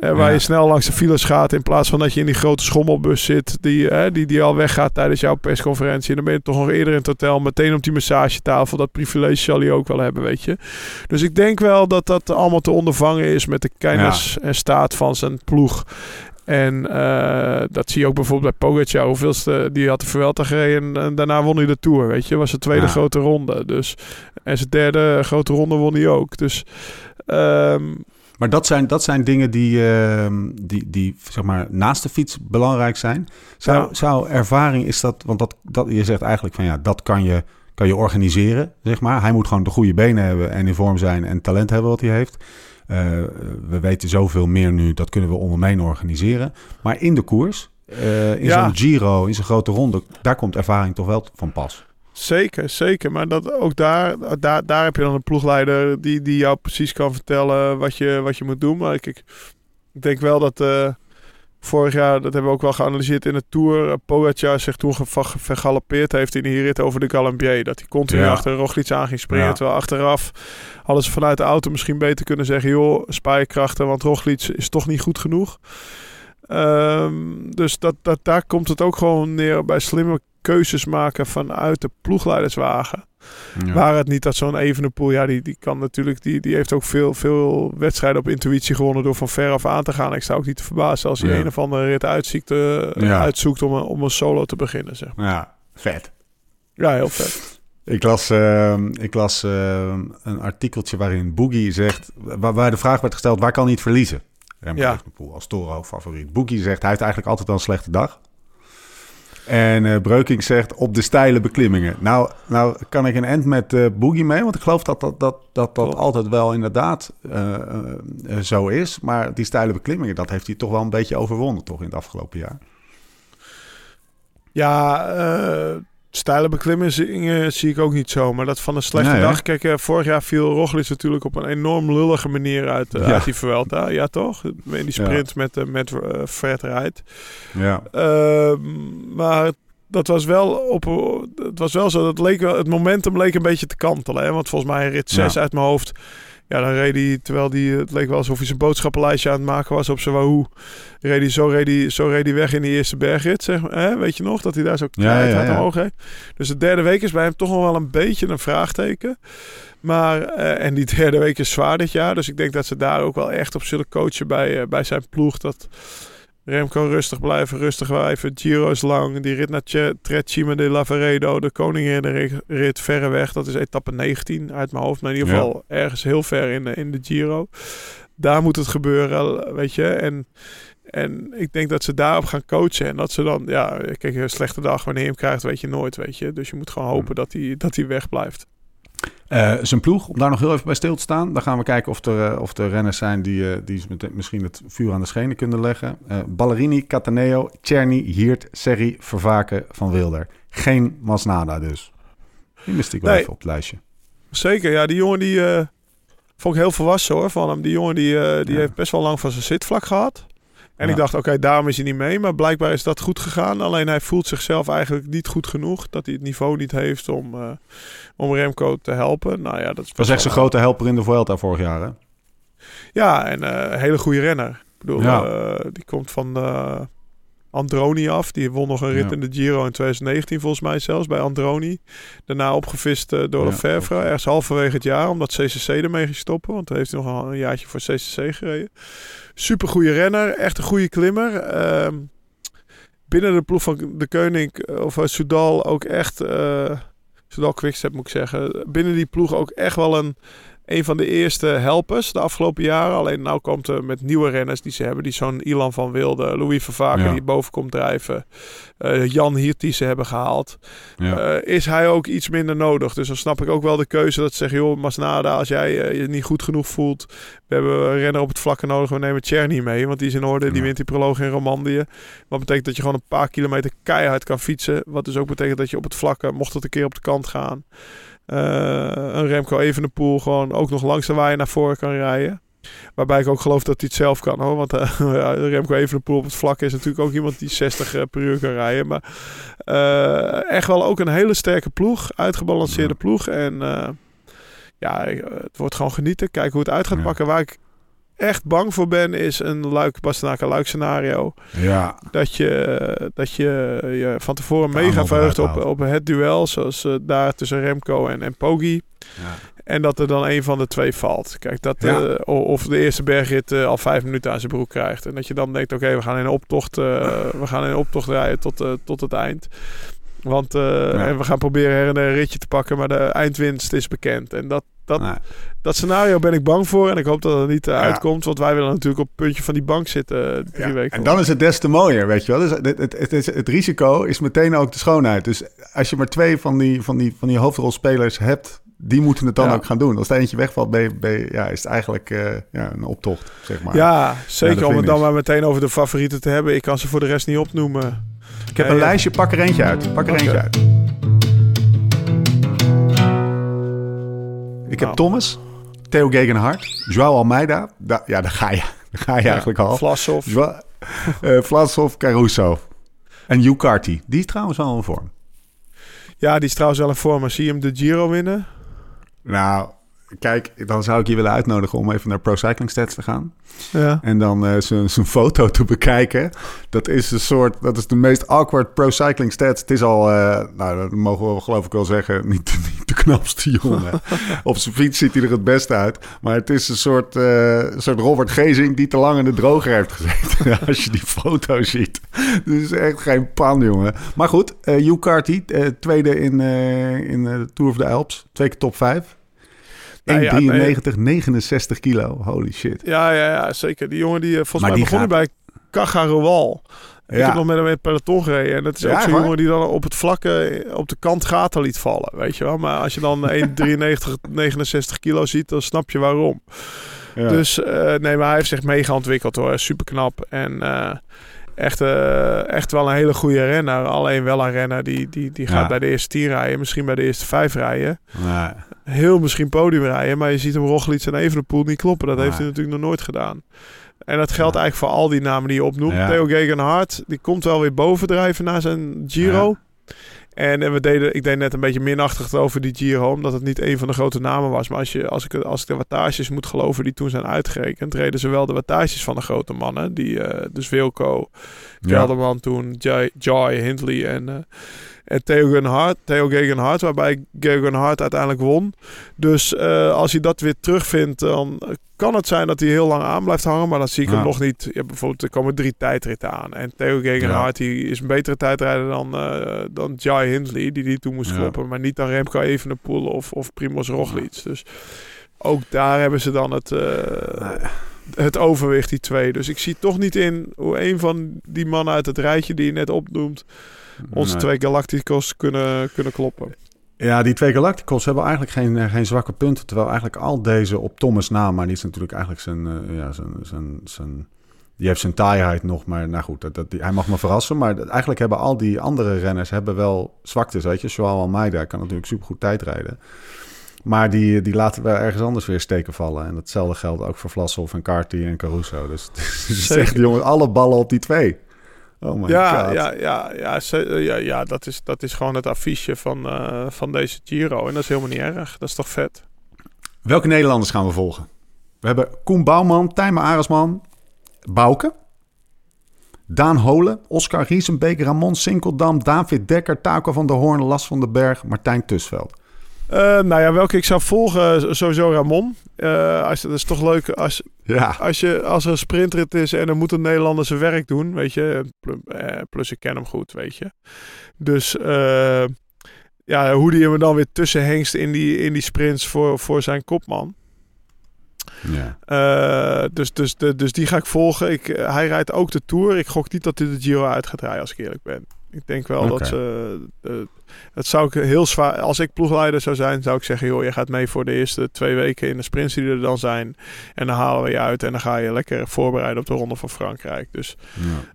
Eh, waar Ja. je snel langs de files gaat in plaats van dat je in die grote schommelbus zit die, eh, die, die al weggaat tijdens jouw persconferentie. En dan ben je toch nog eerder in het hotel meteen op die massagetafel. Dat privilege zal hij ook wel hebben, weet je. Dus ik denk wel dat dat allemaal te ondervangen is met de kennis en staat van zijn ploeg. En eh, dat zie je ook bijvoorbeeld bij Pogacar. Hoeveelste, die had de Vuelta gereden en daarna won hij de Tour, weet je. Was zijn tweede Ja. grote ronde. Dus, en zijn derde grote ronde won hij ook. Dus ehm, Maar dat zijn, dat zijn dingen die, ehm, die, die zeg maar, naast de fiets belangrijk zijn. Zou, Ja. zou ervaring, is dat, want dat, dat, je zegt eigenlijk van ja, dat kan je, kan je organiseren, zeg maar. Hij moet gewoon de goede benen hebben en in vorm zijn en talent hebben wat hij heeft. Eh, we weten zoveel meer nu, dat kunnen we heen organiseren. Maar in de koers, eh, in Ja. zo'n Giro, in zo'n grote ronde, daar komt ervaring toch wel van pas. Zeker, zeker. Maar dat, ook daar, daar, daar heb je dan een ploegleider die, die jou precies kan vertellen wat je, wat je moet doen. Maar ik, ik ik denk wel dat eh, vorig jaar, dat hebben we ook wel geanalyseerd in de Tour, uh, Pogacar zich toen vergalopeerd heeft in die rit over de Galambier. Dat hij continu Ja. achter Roglic aan ging springen. Ja. Terwijl achteraf ze vanuit de auto misschien beter kunnen zeggen, joh, spijkrachten, want Roglic is toch niet goed genoeg. Ehm, dus dat, dat, daar komt het ook gewoon neer bij slimme keuzes maken vanuit de ploegleiderswagen. Ja. Waar het niet dat zo'n Evenepoel, ja, die, die kan natuurlijk, die, die heeft ook veel, veel wedstrijden op intuïtie gewonnen door van ver af aan te gaan. Ik sta ook niet te verbazen als hij Ja. een of andere rit uitziekt, eh, Ja. uitzoekt om een, om een solo te beginnen. Zeg. maar. ja, vet. Ja, heel vet. Ik las, ehm, ik las ehm, een artikeltje waarin Boogie zegt... Waar, waar de vraag werd gesteld, waar kan hij het verliezen? Remco Ja. Evenepoel als Toro-favoriet. Boogie zegt, hij heeft eigenlijk altijd wel een slechte dag. En eh Breukink zegt, op de steile beklimmingen. Nou, nou kan ik een end met eh Boogie mee... want ik geloof dat dat, dat, dat, dat altijd wel inderdaad eh, zo is. Maar die steile beklimmingen, dat heeft hij toch wel een beetje overwonnen... toch in het afgelopen jaar. Ja, steile beklimmingen zie ik ook niet zo. Maar dat van een slechte Nee, dag. Kijk, eh, vorig jaar viel Roglic natuurlijk op een enorm lullige manier uit, eh, Ja. uit die Vuelta. Ja, toch? In die sprint met, eh, met Fred. Ja, Ehm, maar dat was wel op. Het was wel zo. Dat leek wel, het momentum leek een beetje te kantelen. Hè? Want volgens mij rit 6 Ja. uit mijn hoofd. Ja, dan reed hij, terwijl die, het leek wel alsof hij zijn boodschappenlijstje aan het maken was op zijn Wahoo. Reed hij, zo, reed hij, zo reed hij weg in die eerste bergrit, zeg maar. Hè? Weet je nog, dat hij daar zo Ja, knijt ja, hard ja. omhoog reed. Dus de derde week is bij hem toch nog wel een beetje een vraagteken. Maar, eh, en die derde week is zwaar dit jaar. Dus ik denk dat ze daar ook wel echt op zullen coachen bij, eh, bij zijn ploeg. Dat Remco rustig blijven, rustig blijven. Giro is lang. Die rit naar Trecima de Lavaredo. De koningin rit verre weg. Dat is etappe 19 uit mijn hoofd. Maar in ieder Ja. geval ergens heel ver in de, in de Giro. Daar moet het gebeuren, weet je. En En ik denk dat ze daarop gaan coachen. En dat ze dan, ja, kijk, een slechte dag wanneer je hem krijgt, weet je nooit, weet je. Dus je moet gewoon hopen dat hij, dat hij wegblijft. Uh, zijn ploeg, om daar nog heel even bij stil te staan. Dan gaan we kijken of er, uh, of er renners zijn die, uh, die misschien het vuur aan de schenen kunnen leggen. Ballerini, Cataneo, Czerny, Hiert, Serri, Vervaken, Van Wilder. Geen Masnada dus. Die mist ik wel nee. even op het lijstje. Zeker, ja. Die jongen die vond ik heel volwassen hoor van hem. Die jongen die, die ja. heeft best wel lang van zijn zitvlak gehad. En ik dacht, oké, daarom is hij niet mee. Maar blijkbaar is dat goed gegaan. Alleen hij voelt zichzelf eigenlijk niet goed genoeg. Dat hij het niveau niet heeft om, uh, om Remco te helpen. Nou ja, dat is was echt zijn grote helper in de Vuelta vorig jaar, hè? Ja, en uh, een hele goede renner. Ik bedoel, ja. uh, die komt van Androni af. Die won nog een rit ja. in de Giro in 2019 volgens mij zelfs bij Androni. Daarna opgevist uh, door ja, Lefevre. Ergens halverwege het jaar omdat CCC ermee ging stoppen. Want dan heeft hij nog een jaartje voor CCC gereden. Super goede renner. Echt een goede klimmer. Uh, binnen de ploeg van de Koning of uh, Soudal ook echt... Soudal Quickstep moet ik zeggen. Binnen die ploeg ook echt wel een een van de eerste helpers de afgelopen jaren. Alleen nou komt er met nieuwe renners die ze hebben. Die zo'n Ilan van Wilde, Louis Vervaker ja. die boven komt drijven. Uh, Jan Hiert die ze hebben gehaald. Ja. Uh, is hij ook iets minder nodig. Dus dan snap ik ook wel de keuze dat ze zeggen... joh Masnada, als jij uh, je niet goed genoeg voelt... we hebben een renner op het vlakke nodig. We nemen Cherny mee, want die is in orde. Die wint die proloog in Romandie. Wat betekent dat je gewoon een paar kilometer keihard kan fietsen. Wat dus ook betekent dat je op het vlakke... mocht het een keer op de kant gaan... Uh, een Remco Evenepoel gewoon ook nog langzaam waar je naar voren kan rijden. Waarbij ik ook geloof dat hij het zelf kan hoor. Want uh, Remco Evenepoel op het vlak is natuurlijk ook iemand die 60 uh, per uur kan rijden. Maar uh, echt wel ook een hele sterke ploeg. Uitgebalanceerde ploeg. En ja, het wordt gewoon genieten. Kijken hoe het uit gaat pakken. Waar ik echt bang voor ben, is een luik Bastenaken luik scenario. Ja. Dat je, dat je, je van tevoren mega verheugt op, op het duel, zoals uh, daar tussen Remco en, en Poggi. Ja. En dat er dan een van de twee valt. Kijk, dat, ja. uh, of de eerste bergrit uh, al vijf minuten aan zijn broek krijgt. En dat je dan denkt, oké, okay, we gaan in een optocht, we gaan in optocht rijden tot, tot het eind. Want ja. en we gaan proberen her en een ritje te pakken, maar de eindwinst is bekend. En dat, dat, nee. dat scenario ben ik bang voor. En ik hoop dat het niet uh, ja. uitkomt. Want wij willen natuurlijk op het puntje van die bank zitten uh, drie ja. weken. En dan is het des te mooier, weet je wel. Dus het, het, het, is, het, risico is meteen ook de schoonheid. Dus als je maar twee van die, van die, van die hoofdrolspelers hebt... die moeten het dan ook gaan doen. Als er eentje wegvalt, ben je, ben je, ja, is het eigenlijk uh, ja, een optocht, zeg maar. Ja, zeker om het dan maar meteen over de favorieten te hebben. Ik kan ze voor de rest niet opnoemen. Ik heb een lijstje, pak er eentje uit. Pak er okay. eentje uit. Ik heb. Thomas, Theo Gegenhardt, Joao Almeida. Da ja, daar ga je, daar ga je ja, eigenlijk al. Vlasov. Uh, Vlasov, Caruso. En Hugh Carty. Die is trouwens wel in vorm. Ja, die is trouwens wel in vorm. Maar zie je hem de Giro winnen? Nou, kijk, dan zou ik je willen uitnodigen om even naar Pro Cycling Stats te gaan. Ja. En dan uh, zijn foto te bekijken. Dat is een soort, dat is de meest awkward Pro Cycling Stats. Het is al, uh, nou, dat mogen we geloof ik wel zeggen, niet, niet de knapste jongen. Op zijn fiets ziet hij er het beste uit. Maar het is een soort, uh, een soort Robert Gezing die te lang in de droger heeft gezeten. Als je die foto ziet. Het is echt geen pan, jongen. Maar goed, uh, Hugh Carty, tweede in, in de Tour of the Alps. Twee keer top 5. 1,93, ja, nee. 69 kilo. Holy shit. Ja, ja, ja zeker. Die jongen die volgens maar mij begonnen gaat... bij Cagarowal. Ik ja. heb nog met hem in het peloton gereden. En dat is ja, ook zo'n jongen die dan op het vlakke op de kant gaten liet vallen. Weet je wel. Maar als je dan 1,93, 69 kilo ziet, dan snap je waarom. Ja. Dus uh, nee, maar hij heeft zich mega ontwikkeld hoor. Super knap. En uh, echt, uh, echt wel een hele goede renner. Alleen wel een renner die, die, die gaat bij de eerste tien rijden. Misschien bij de eerste vijf rijden. Heel misschien podium rijden. Maar je ziet hem Roglic en Evenepoel niet kloppen. Dat heeft hij natuurlijk nog nooit gedaan. En dat geldt ja. eigenlijk voor al die namen die je opnoemt. Ja. Theo Gegenhardt, die komt wel weer bovendrijven na zijn Giro. Ja. En, en we deden, ik deed net een beetje minachtig over die Giro, omdat het niet een van de grote namen was. Maar als, je, als, ik, als ik de wattages moet geloven die toen zijn uitgerekend, reden ze wel de wattages van de grote mannen. Die, uh, dus Wilco, Kelderman ja. toen, Joy, Joy Hindley en... Uh, en Theo Gegenhardt, Theo Gegenhardt, waarbij Gegenhardt uiteindelijk won. Dus uh, als hij dat weer terugvindt, dan kan het zijn dat hij heel lang aan blijft hangen. Maar dan zie ik ja. hem nog niet. Ja, bijvoorbeeld, er komen drie tijdritten aan. En Theo ja. die is een betere tijdrijder dan, uh, dan Jai Hindley, die die toen moest kloppen. Maar niet dan Remco Evenepoel of, of Primoz Roglic. Dus ook daar hebben ze dan het... Uh, nee het overwicht, die twee. Dus ik zie toch niet in hoe een van die mannen uit het rijtje die je net opnoemt... onze Nee. twee Galacticos kunnen, kunnen kloppen. Ja, die twee Galacticos hebben eigenlijk geen, eh, geen zwakke punten. Terwijl eigenlijk al deze op Thomas na, maar die is natuurlijk eigenlijk zijn, eh, ja, zijn, zijn, zijn, die heeft zijn taaiheid nog. Maar nou goed, dat, dat, die, hij mag me verrassen. Maar dat- eigenlijk hebben al die andere renners hebben wel zwaktes, weet je. Joao Almeida kan natuurlijk supergoed tijdrijden. Maar die, die laten we ergens anders weer steken vallen. En datzelfde geldt ook voor Vlasov en Carty en Caruso. Dus het is Zeker. echt, jongen, alle ballen op die twee. Oh my ja, god. ja, ja, ja, ze- ja, ja dat, is, dat is gewoon het affiche van, eh, van deze Giro. En dat is helemaal niet erg. Dat is toch vet? Welke Nederlanders gaan we volgen? We hebben Koen Bouwman, Tijmen Aresman, Bouke, Daan Holen, Oscar Riesenbeek, Ramon Sinkeldam, David Dekker, Taco van der Hoorn, Las van den Berg, Martijn Tusveld. Eh, nou ja, welke ik zou volgen, sowieso Ramon. Eh, als, dat is toch leuk als, Ja, als, je, als er een sprintrit is en dan moet een Nederlander zijn werk doen, weet je. Pl- eh, Plus ik ken hem goed, weet je. Dus eh, ja, hoe die hem dan weer tussen hengst in die, in die sprints voor, voor zijn kopman. ja. Eh, dus, dus, de, dus die ga ik volgen. Ik, eh, hij rijdt ook de Tour. Ik gok niet dat hij de Giro uit gaat rijden, als ik eerlijk ben. Ik denk wel dat ze... eh, het zou ik heel zwaar... Als ik ploegleider zou zijn, zou ik zeggen... joh, je gaat mee voor de eerste twee weken in de sprints die er dan zijn. En dan halen we je uit. En dan ga je lekker voorbereiden op de Ronde van Frankrijk. Dus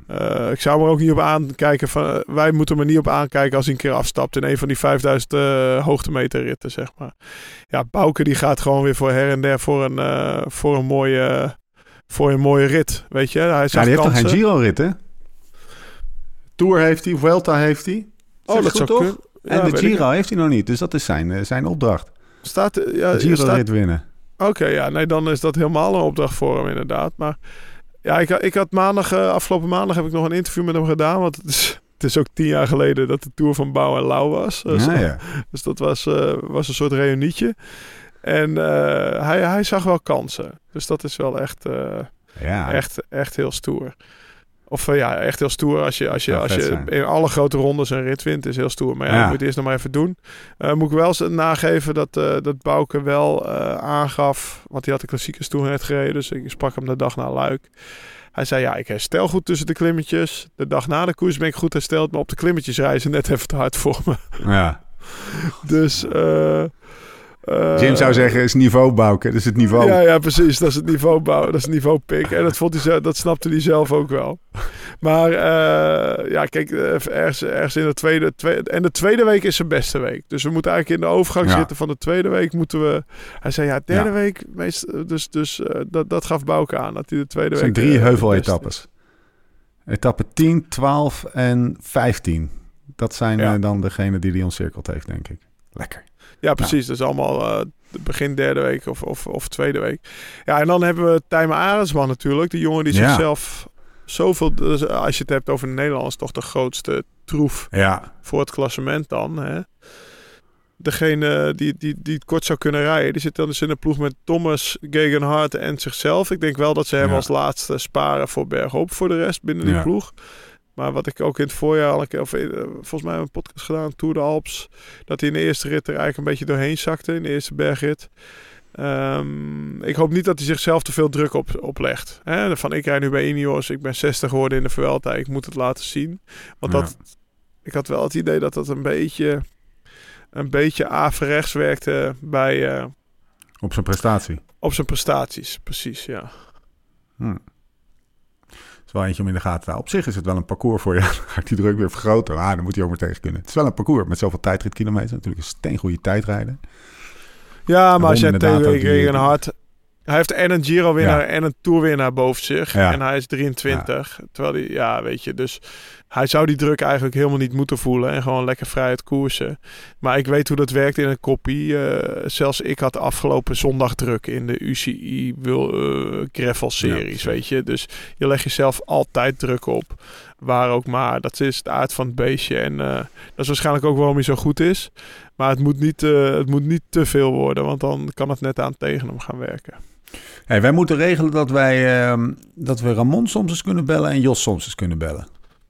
ja. eh, ik zou me er ook niet op aankijken. Van, eh, wij moeten er niet op aankijken als hij een keer afstapt... in een van die 5000 eh hoogtemeter ritten, zeg maar. Ja, Bouke die gaat gewoon weer voor her en der... voor een, voor een mooie... voor een mooie rit, weet je. Hij Ja, die heeft toch geen Giro-rit, hè? Tour heeft hij, Vuelta heeft hij. Oh, dat zou goed, kunnen. En Ja, de Giro heeft hij nog niet, dus dat is zijn, eh, zijn opdracht. Staat, ja, De staat, winnen. Oké, ja, nee, dan is dat helemaal een opdracht voor hem inderdaad. Maar ja, ik, had- ik had maandag, eh, afgelopen maandag heb ik nog een interview met hem gedaan. Want het is, het is ook tien jaar geleden dat de Tour van Bouw en Lau was. Dus, Ja, ja. dus dat was, eh, was een soort reunietje. En eh, hij, hij zag wel kansen. Dus dat is wel echt, eh, ja. echt, echt heel stoer. Of eh, ja, echt heel stoer. Als je, als je, als je zijn. in alle grote rondes een rit wint, is heel stoer. Maar ja, Ja. moet je eerst nog maar even doen. Eh, moet ik wel eens nageven dat, eh dat Bouke wel aangaf. Want hij had de klassiekers toen net gereden. Dus ik sprak hem de dag na Luik. Hij zei, ja, ik herstel goed tussen de klimmetjes. De dag na de koers ben ik goed hersteld. Maar op de klimmetjes reizen net even te hard voor me. ja. Dus... eh Jim zou zeggen, is niveau Bouke. Dat is het niveau. ja, ja, precies. Dat is het niveau bouwen. Dat is het niveau pik. En dat, vond hij, zelf- dat snapte hij zelf ook wel. Maar eh, ja, kijk, eh, ergens, ergens in de tweede, tweede... En de tweede week is zijn beste week. Dus we moeten eigenlijk in de overgang Ja. zitten van de tweede week. Moeten we... Hij zei, ja, derde Ja. week... Meest, dus dus dat, dat gaf Bouke aan. Dat hij de tweede Het zijn week... drie heuveletappes. Etappe 10, 12 en 15. Dat zijn Ja. dan degene die hij omcirkeld heeft, denk ik. Lekker. Ja, precies. Dat is allemaal eh, begin derde week of, of, of tweede week. Ja, en dan hebben we Tijmen Arendsman natuurlijk. Die jongen die zichzelf zoveel... Dus als je het hebt over de Nederlanders, toch de grootste troef Ja. voor het klassement dan. Hè? Degene die, die, die het kort zou kunnen rijden, die zit dan dus in een ploeg met Thomas, Gegenhardt en zichzelf. Ik denk wel dat ze hem Ja. als laatste sparen voor bergop voor de rest binnen die Ja. ploeg. Maar wat ik ook in het voorjaar al een keer, of eh, volgens mij een podcast gedaan, Tour de Alps, dat hij in de eerste rit er eigenlijk een beetje doorheen zakte, in de eerste bergrit. Ehm, ik hoop niet dat hij zichzelf te veel druk op, oplegt. Hè? Van ik rijd nu bij Ineos, ik ben 60 geworden in de Vuelta, ik moet het laten zien. Want Ja. dat, ik had wel het idee dat dat een beetje, een beetje averechts werkte bij, eh, Op zijn prestatie. op zijn prestaties. Precies, ja. Hm. Is wel eentje om in de gaten te houden. Op zich is het wel een parcours voor je. Dan ga ik die druk weer vergroten. Ah, dan moet hij ook maar tegen kunnen. Het is wel een parcours met zoveel tijdritkilometer. Natuurlijk een steengoede tijdrijden. Ja, maar als jij inderdaad tegen Regen hard... Hij heeft en een Giro-winnaar Ja. en een Tour-winnaar boven zich. Ja. En hij is 23. Terwijl hij, ja, weet je, dus hij zou die druk eigenlijk helemaal niet moeten voelen. En gewoon lekker vrij het koersen. Maar ik weet hoe dat werkt in een koppie. Eh, zelfs ik had afgelopen zondag druk in de UCI wil, eh, Gravel Ja, series, precies. weet je. Dus je legt jezelf altijd druk op. Waar ook maar. Dat is de aard van het beestje. En eh, dat is waarschijnlijk ook waarom hij zo goed is. Maar het moet, niet, het moet niet te veel worden. Want dan kan het net aan tegen hem gaan werken. Hey, wij moeten regelen dat, wij, ehm, dat we Ramon soms eens kunnen bellen en Jos soms eens kunnen bellen.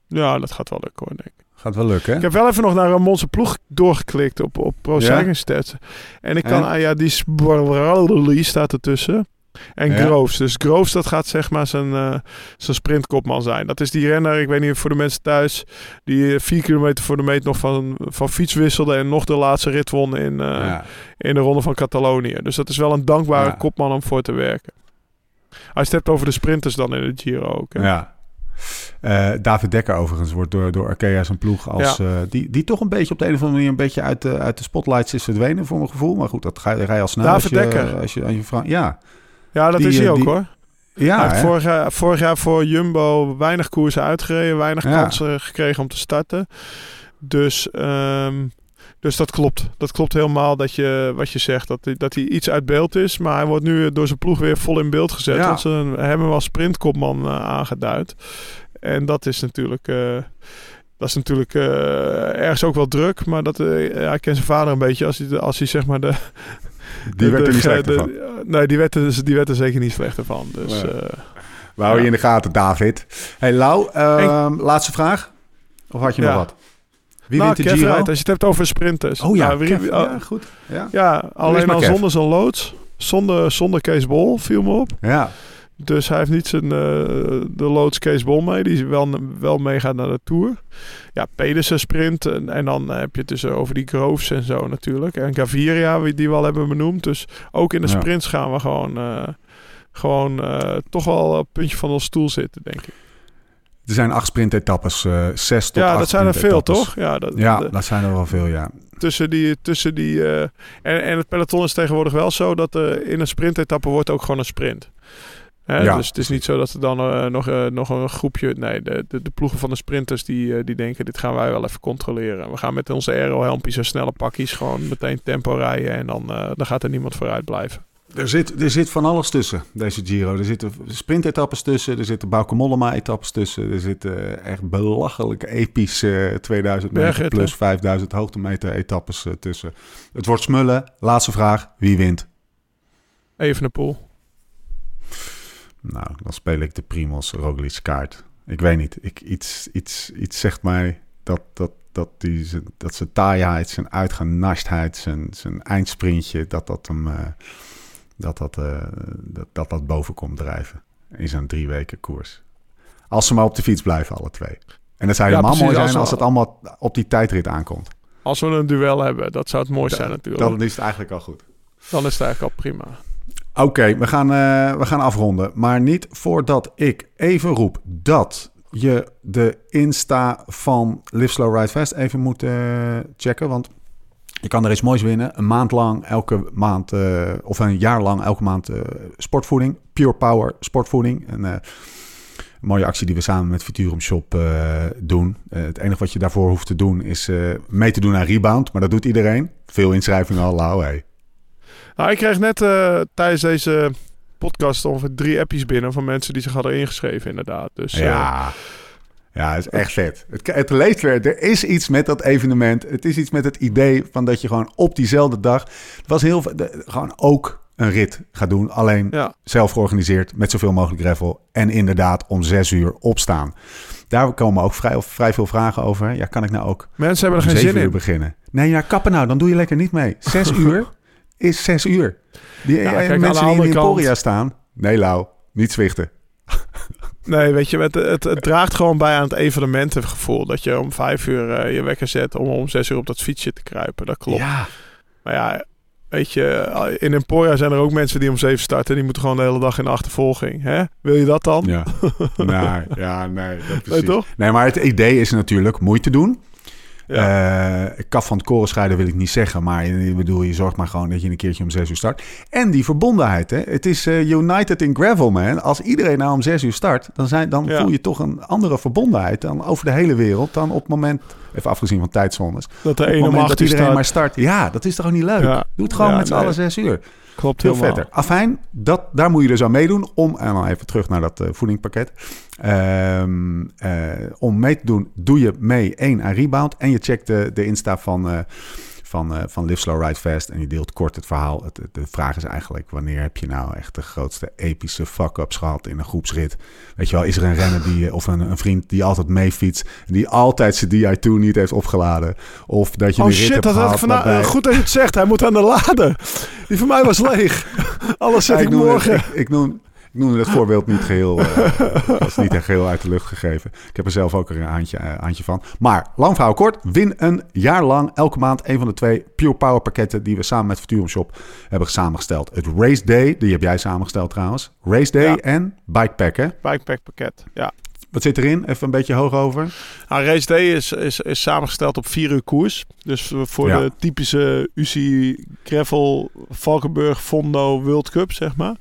Ja, dat gaat wel lukken hoor, denk ik. Gaat wel lukken, hè? Ik heb wel even nog naar Ramonse ploeg doorgeklikt op, op Pro Ja? Stats. En ik kan, En? ah ja, die staat ertussen. En Ja. Groves. Dus Groves, dat gaat zeg maar zijn, eh, zijn sprintkopman zijn. Dat is die renner, ik weet niet voor de mensen thuis, die eh, vier kilometer voor de meet nog van, van fiets wisselde en nog de laatste rit won in, eh, ja. in de Ronde van Catalonië. Dus dat is wel een dankbare Ja. kopman om voor te werken. Als je het hebt over de sprinters dan in de Giro ook. hè. Ja. David Dekker overigens wordt door, door Arkea zijn ploeg als... Ja. die, die toch een beetje op de een of andere manier... een beetje uit de, uit de spotlights is verdwenen voor mijn gevoel. Maar goed, dat ga, ga je al snel. David als je, Dekker. Als je, als je. Ja, Ja, dat Die, is hij eh, ook die- hoor. ja hij vorig jaar, vorig jaar voor Jumbo weinig koersen uitgereden, weinig Ja. kansen gekregen om te starten. Dus, ehm, dus dat klopt. Dat klopt helemaal dat je, wat je zegt, dat, hij- dat hij iets uit beeld is. Maar hij wordt nu door zijn ploeg weer vol in beeld gezet. Ja. Want ze hebben hem als sprintkopman eh, aangeduid. En dat is natuurlijk... eh, dat is natuurlijk ergens ook wel druk, maar dat, hij kent zijn vader een beetje. Als hij, als hij zeg maar de, Die werd er niet slechter van. Nee, die werd, er, die werd er zeker niet slechter van. Dus, Nee. eh, We houden je in de gaten, David. Hey Lau, ehm, laatste vraag. Of had je nog wat? Wie nou, wint de Kev Giro? rijdt, als je het hebt over sprinters. Oh ja, Nou, wie- Kev, wie- ja, goed. Ja. ja, alleen maar al Kev. zonder zijn loods. Zonder, zonder Kees Bol viel me op. ja. Dus hij heeft niet zijn, eh, de loods Kees Bol mee. Die wel, wel meegaat naar de Tour. Ja, Pedersen sprint. En, en dan heb je het dus over die Groves en zo natuurlijk. En Gaviria, die we al hebben benoemd. Dus ook in de Ja. sprints gaan we gewoon... eh, gewoon eh, toch wel op het puntje van ons stoel zitten, denk ik. Er zijn acht sprintetappes. eh zes tot ja, dat zijn er veel, toch? Ja, dat, Ja, de- dat zijn er wel veel, ja. tussen die. Tussen die en, en het peloton is tegenwoordig wel zo dat er in een sprintetappe wordt ook gewoon een sprint. Hè, Ja. Dus het is niet zo dat er dan eh, nog, eh, nog een groepje. Nee, de, de, de ploegen van de sprinters die, eh, die denken: dit gaan wij wel even controleren. We gaan met onze aero-helmpjes en snelle pakjes gewoon meteen tempo rijden. En dan, dan gaat er niemand vooruit blijven. Er zit, er zit van alles tussen, deze Giro. Er zitten sprintetappes tussen, er zitten Bauke Mollema-etappes tussen. Er zitten echt belachelijk epische 2000 meter plus 5000 hoogtemeter etappes eh, tussen. Het wordt smullen. Laatste vraag, wie wint? Even een pool. Nou, dan speel ik de Primos Roglic kaart. Ik weet niet, ik, iets, iets, iets zegt mij dat, dat, dat, die, zijn- dat zijn taaiheid, zijn uitgenastheid, zijn, zijn eindsprintje, dat dat hem eh, dat, dat, eh, dat, dat, dat boven komt drijven in zijn drie weken koers. Als ze maar op de fiets blijven, alle twee. En dat zou Ja, helemaal precies, mooi als zijn we- als het allemaal op die tijdrit aankomt. Als we een duel hebben, dat zou het mooiste zijn natuurlijk. Dan is het eigenlijk al goed. Dan is het eigenlijk al prima. Oké, we, gaan, eh, we gaan afronden. Maar niet voordat ik even roep dat je de Insta van Live Slow Ride even moet eh, checken. Want je kan er iets moois winnen. Een maand lang, elke maand, eh, of een jaar lang, elke maand sportvoeding. Pure Power sportvoeding. Een eh, mooie actie die we samen met Futurum Shop doen. Het enige wat je daarvoor hoeft te doen is mee te doen aan Rebound. Maar dat doet iedereen. Veel inschrijvingen al, hey. Nou, ik kreeg net eh, tijdens deze podcast ongeveer drie appjes binnen van mensen die zich hadden ingeschreven, inderdaad. Dus eh, Ja. Ja, het is echt vet. Het, het leeft weer. Er is iets met dat evenement. Het is iets met het idee van dat je gewoon op diezelfde dag... Het was heel de- gewoon ook een rit gaat doen. Alleen ja. zelf georganiseerd met zoveel mogelijk gravel. En inderdaad om zes uur opstaan. Daar komen ook vrij, vrij veel vragen over. Ja, kan ik nou ook Mensen hebben er geen zin uur in. beginnen? Nee, ja, kappen nou. Dan doe je lekker niet mee. Zes uur is zes uur. Die Ja, eh, kijk, aan de mensen die in kant- Emporia staan... Nee, Lau. Niet zwichten. Nee, weet je, het, het, het draagt gewoon bij aan het evenementengevoel. Dat je om vijf uur eh, je wekker zet om om zes uur op dat fietsje te kruipen. Dat klopt. Ja. Maar ja, weet je, in Emporia zijn er ook mensen die om zeven starten. Die moeten gewoon de hele dag in de achtervolging. Hè? Wil je dat dan? Ja, nee, ja, nee, dat Nee, precies. toch? Nee, maar het idee is natuurlijk moeite doen. Ja. Eh, kaf van het koren scheiden wil ik niet zeggen, maar ik bedoel, je zorgt maar gewoon dat je een keertje om zes uur start. En die verbondenheid, hè? Het is eh, United in Gravel, man. Als iedereen nou om zes uur start, dan, zijn, dan Ja. voel je toch een andere verbondenheid dan over de hele wereld. Dan op het moment, even afgezien van tijdzones, dat de ene om acht dat iedereen start. maar start. Ja, dat is toch ook niet leuk? Ja. Doe het gewoon met z'n nee. allen zes uur. Klopt Veel helemaal. vetter. Afijn, dat, daar moet je dus aan meedoen. Om, en dan even terug naar dat eh, voedingpakket. Ehm, eh, om mee te doen, doe je mee één aan Rebound. En je checkt de, de Insta van, eh, van, eh, van Live Slow Ride Fast. En die deelt kort het verhaal. Het, de vraag is eigenlijk, wanneer heb je nou echt de grootste epische fuck-ups gehad in een groepsrit? Weet je wel, is er een renner die, of een, een vriend die altijd mee fietst, die altijd zijn Di2 niet heeft opgeladen? Of dat je Oh een rit shit, hebt dat had ik vandaag. waarbij- eh, Goed dat je het zegt. Hij moet aan de lader. Die van mij was leeg. Alles zet Ja, ik morgen. Ik, ik, noem, ik noemde het voorbeeld niet geheel, eh, dat is niet geheel uit de lucht gegeven. Ik heb er zelf ook een handje, eh, handje van. Maar, lang verhaal kort, win een jaar lang elke maand een van de twee Pure Power pakketten die we samen met Futurum Shop hebben samengesteld. Het Race Day, die heb jij samengesteld trouwens. Race Day Ja. en Bikepack, hè? Bikepack pakket. Ja. Wat zit erin? Even een beetje hoog over. Nou, Race Day is, is, is samengesteld op vier uur koers. Dus voor Ja. de typische UCI Gravel Valkenburg Fondo World Cup, zeg maar.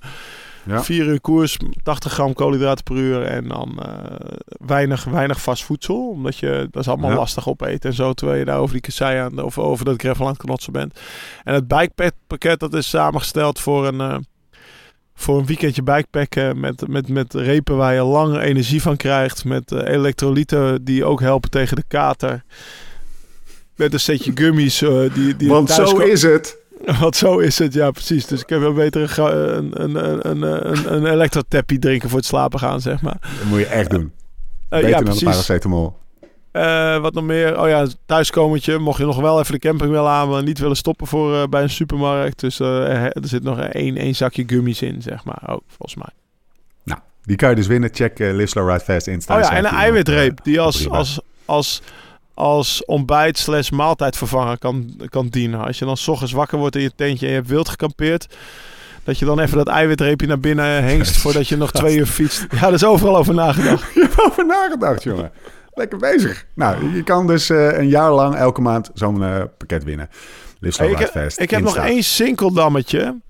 Ja. Vier uur koers, 80 gram koolhydraten per uur en dan eh, weinig, weinig vast voedsel. Omdat je, dat is allemaal Ja. lastig opeten en zo. Terwijl je daar over die kassei aan, of over dat gravel aan het knotsen bent. En het bikepack pakket, dat is samengesteld voor een, eh, voor een weekendje bikepacken. Met, met, met repen waar je lange energie van krijgt. Met eh, elektrolyten die ook helpen tegen de kater. Met een setje gummies. eh, die, die Want zo is het. Want zo is het, ja precies. Dus ik heb wel beter een, een, een, een, een, elektrotappie drinken voor het slapen gaan, zeg maar. Dat moet je echt doen. Eh, Beter ja, dan een precies. paracetamol. Eh, wat nog meer? Oh ja, thuiskomertje. Mocht je nog wel even de camping willen aan, maar niet willen stoppen voor, eh, bij een supermarkt. Dus eh, er er zit nog één, één zakje gummies in, zeg maar. Ook, volgens mij. Nou, die kan je dus winnen. Check eh, Live Slow Ride Fast Insta. Oh ja, en een eiwitreep eh, die als, als, als, als ontbijt slash maaltijdvervanger kan, kan dienen. Als je dan 's ochtends wakker wordt in je tentje en je hebt wild gekampeerd. Dat je dan even dat eiwitreepje naar binnen hengst voordat je nog twee uur fietst. Ja, daar is overal over nagedacht. Je hebt over nagedacht, jongen. Lekker bezig. Nou, je kan dus eh, een jaar lang elke maand zo'n eh, pakket winnen. Hey, ik heb, ik heb nog één sinkeldammetje.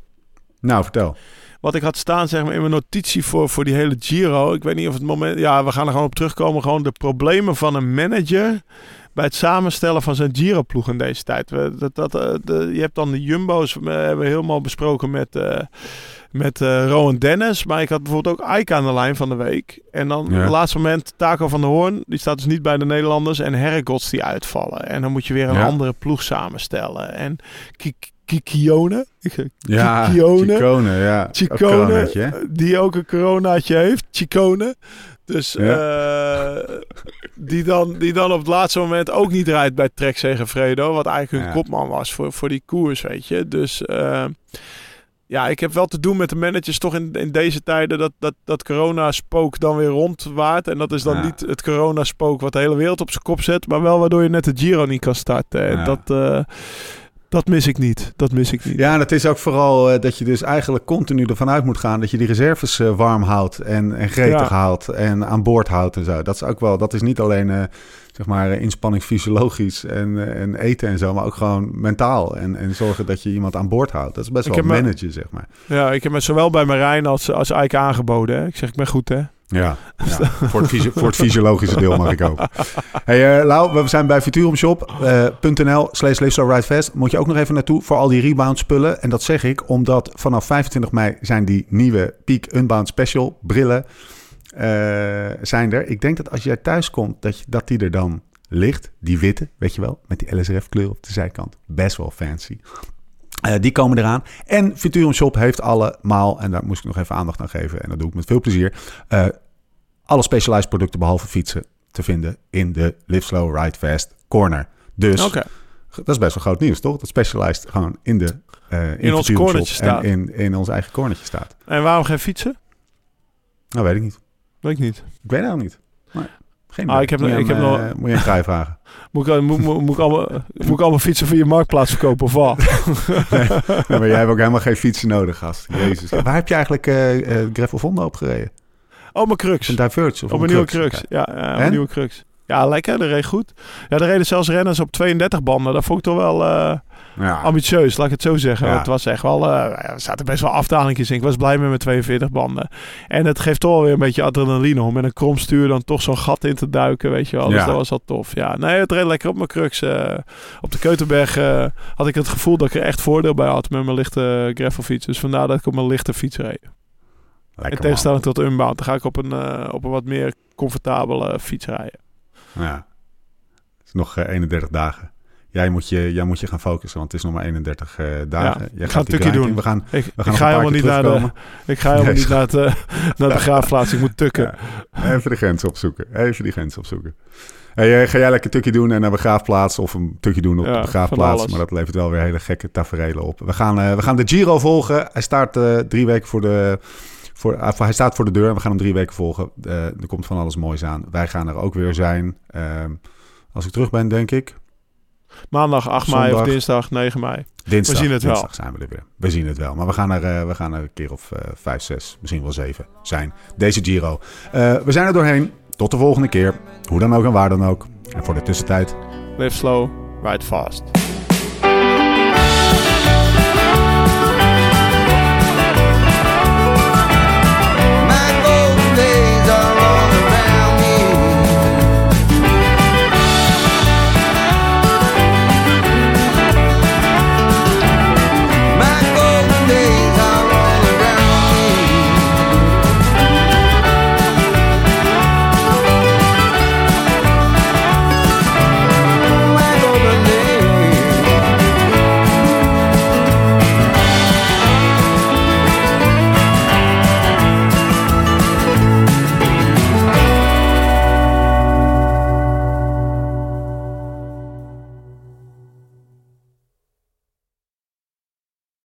Nou, vertel. Wat ik had staan zeg maar, in mijn notitie voor, voor die hele Giro. Ik weet niet of het moment... Ja, we gaan er gewoon op terugkomen. Gewoon de problemen van een manager... bij het samenstellen van zijn Giro-ploeg in deze tijd. We, dat, dat, eh, de, je hebt dan de Jumbo's... We hebben helemaal besproken met... eh met eh Rowan Dennis. Maar ik had bijvoorbeeld ook Aika aan de lijn van de week. En dan Ja. op het laatste moment Taco van der Hoorn. Die staat dus niet bij de Nederlanders. En Herregots die uitvallen. En dan moet je weer een Ja. andere ploeg samenstellen. En Kik- Kikione. Ja, Kikione. Chicone, ja. Chicone, die ook een coronaatje heeft. Chicone. Dus Ja. eh, die, dan, die dan op het laatste moment ook niet rijdt bij Trek Segafredo. Wat eigenlijk hun Ja. kopman was voor, voor die koers, weet je. Dus eh, ja, ik heb wel te doen met de managers toch in, in deze tijden dat, dat, dat corona-spook dan weer rondwaart. En dat is dan Ja. niet het corona-spook wat de hele wereld op zijn kop zet. Maar wel waardoor je net de Giro niet kan starten. En dat, eh, dat mis ik niet. Dat mis ik niet. Ja, en het is ook vooral eh, dat je dus eigenlijk continu ervan uit moet gaan dat je die reserves eh, warm houdt en, en gretig Ja. houdt en aan boord houdt en zo. Dat is ook wel, dat is niet alleen eh, zeg maar inspanning fysiologisch en, en eten en zo, maar ook gewoon mentaal en, en zorgen dat je iemand aan boord houdt. Dat is best Ik wel me- managen, zeg maar. Ja, ik heb me zowel bij Marijn als, als Ike aangeboden. Hè. Ik zeg, ik ben goed, hè? Ja, ja. voor, het voor het fysiologische deel mag ik ook. Hey, eh, Lau, we zijn bij futurumshop.nl slash Live Slow Ride Fast. Moet je ook nog even naartoe voor al die rebound spullen. En dat zeg ik omdat vanaf 25 mei zijn die nieuwe Peak Unbound Special brillen eh, zijn er. Ik denk dat als jij thuis komt, dat, je, dat die er dan ligt. Die witte, weet je wel, met die LSRF kleur op de zijkant. Best wel fancy. Eh, die komen eraan. En Futurum Shop heeft allemaal, en daar moest ik nog even aandacht aan geven, en dat doe ik met veel plezier, eh, alle specialized producten behalve fietsen te vinden in de Live Slow Ride Fast corner. Dus dat is best wel groot nieuws, toch? Dat specialized gewoon in de eh, In ons cornertje staat. En in, in ons eigen cornertje staat. En waarom geen fietsen? Nou, weet ik niet. Weet ik niet. Ik weet het niet. Geen Ah, ik heb moet ik heb nog- eh, moet je een vrij vragen. Moet ik, moet, moet, moet, ik allemaal, moet ik allemaal fietsen via Marktplaats verkopen of wat? Ja, maar jij hebt ook helemaal geen fietsen nodig, gast. Jezus. Waar heb je eigenlijk Gravel Vondo op gereden? Oh, mijn crux. Een Diverge of Op een nieuwe Crux? Ja, ja En? een nieuwe crux. Ja, lekker. Dat reed goed. Ja, er reden zelfs renners op 32 banden. Dat vond ik toch wel Ja. ambitieus, laat ik het zo zeggen. Ja. Het was echt wel... ja, er zaten best wel afdalingjes in. Ik was blij met mijn 42 banden. En het geeft toch wel weer een beetje adrenaline om met een krom stuur dan toch zo'n gat in te duiken, weet je wel. Dus dat was wel tof. Ja, nee, het reed lekker op mijn crux. eh. op de Keutenberg eh, had ik het gevoel dat ik er echt voordeel bij had met mijn lichte gravelfiets. Dus vandaar dat ik op mijn lichte fiets reed. Lekker, In man. tegenstelling tot Unbound. Dan ga ik op een, op een wat meer comfortabele fiets rijden. Ja. Het is nog eh, 31 dagen. Jij moet, je, jij moet je gaan focussen, want het is nog maar 31 uh, dagen. Ja, jij ik ga een doen. We gaan, Ik, we gaan ik ga helemaal niet naar de, ik ga helemaal Nee, niet naar de, naar de begraafplaats. Ik moet tukken. Ja, even de grens opzoeken. Even die grens opzoeken. Hey, eh, ga jij lekker een tukje doen en naar begraafplaats of een tukje doen op Ja, de begraafplaats. Maar dat levert wel weer hele gekke tafereelen op. We gaan, eh, we gaan de Giro volgen. Hij staat eh, drie weken voor de... Voor, eh, hij staat voor de deur en we gaan hem drie weken volgen. Eh, er komt van alles moois aan. Wij gaan er ook weer zijn. Ehm, als ik terug ben, denk ik. Maandag 8 mei of dinsdag 9 mei. Dinsdag, We zien het wel. dinsdag zijn we er weer. We zien het wel. Maar we gaan er, eh, we gaan er een keer of eh, vijf, zes, misschien wel zeven zijn. Deze Giro. Eh, we zijn er doorheen. Tot de volgende keer. Hoe dan ook en waar dan ook. En voor de tussentijd. Live slow, ride fast.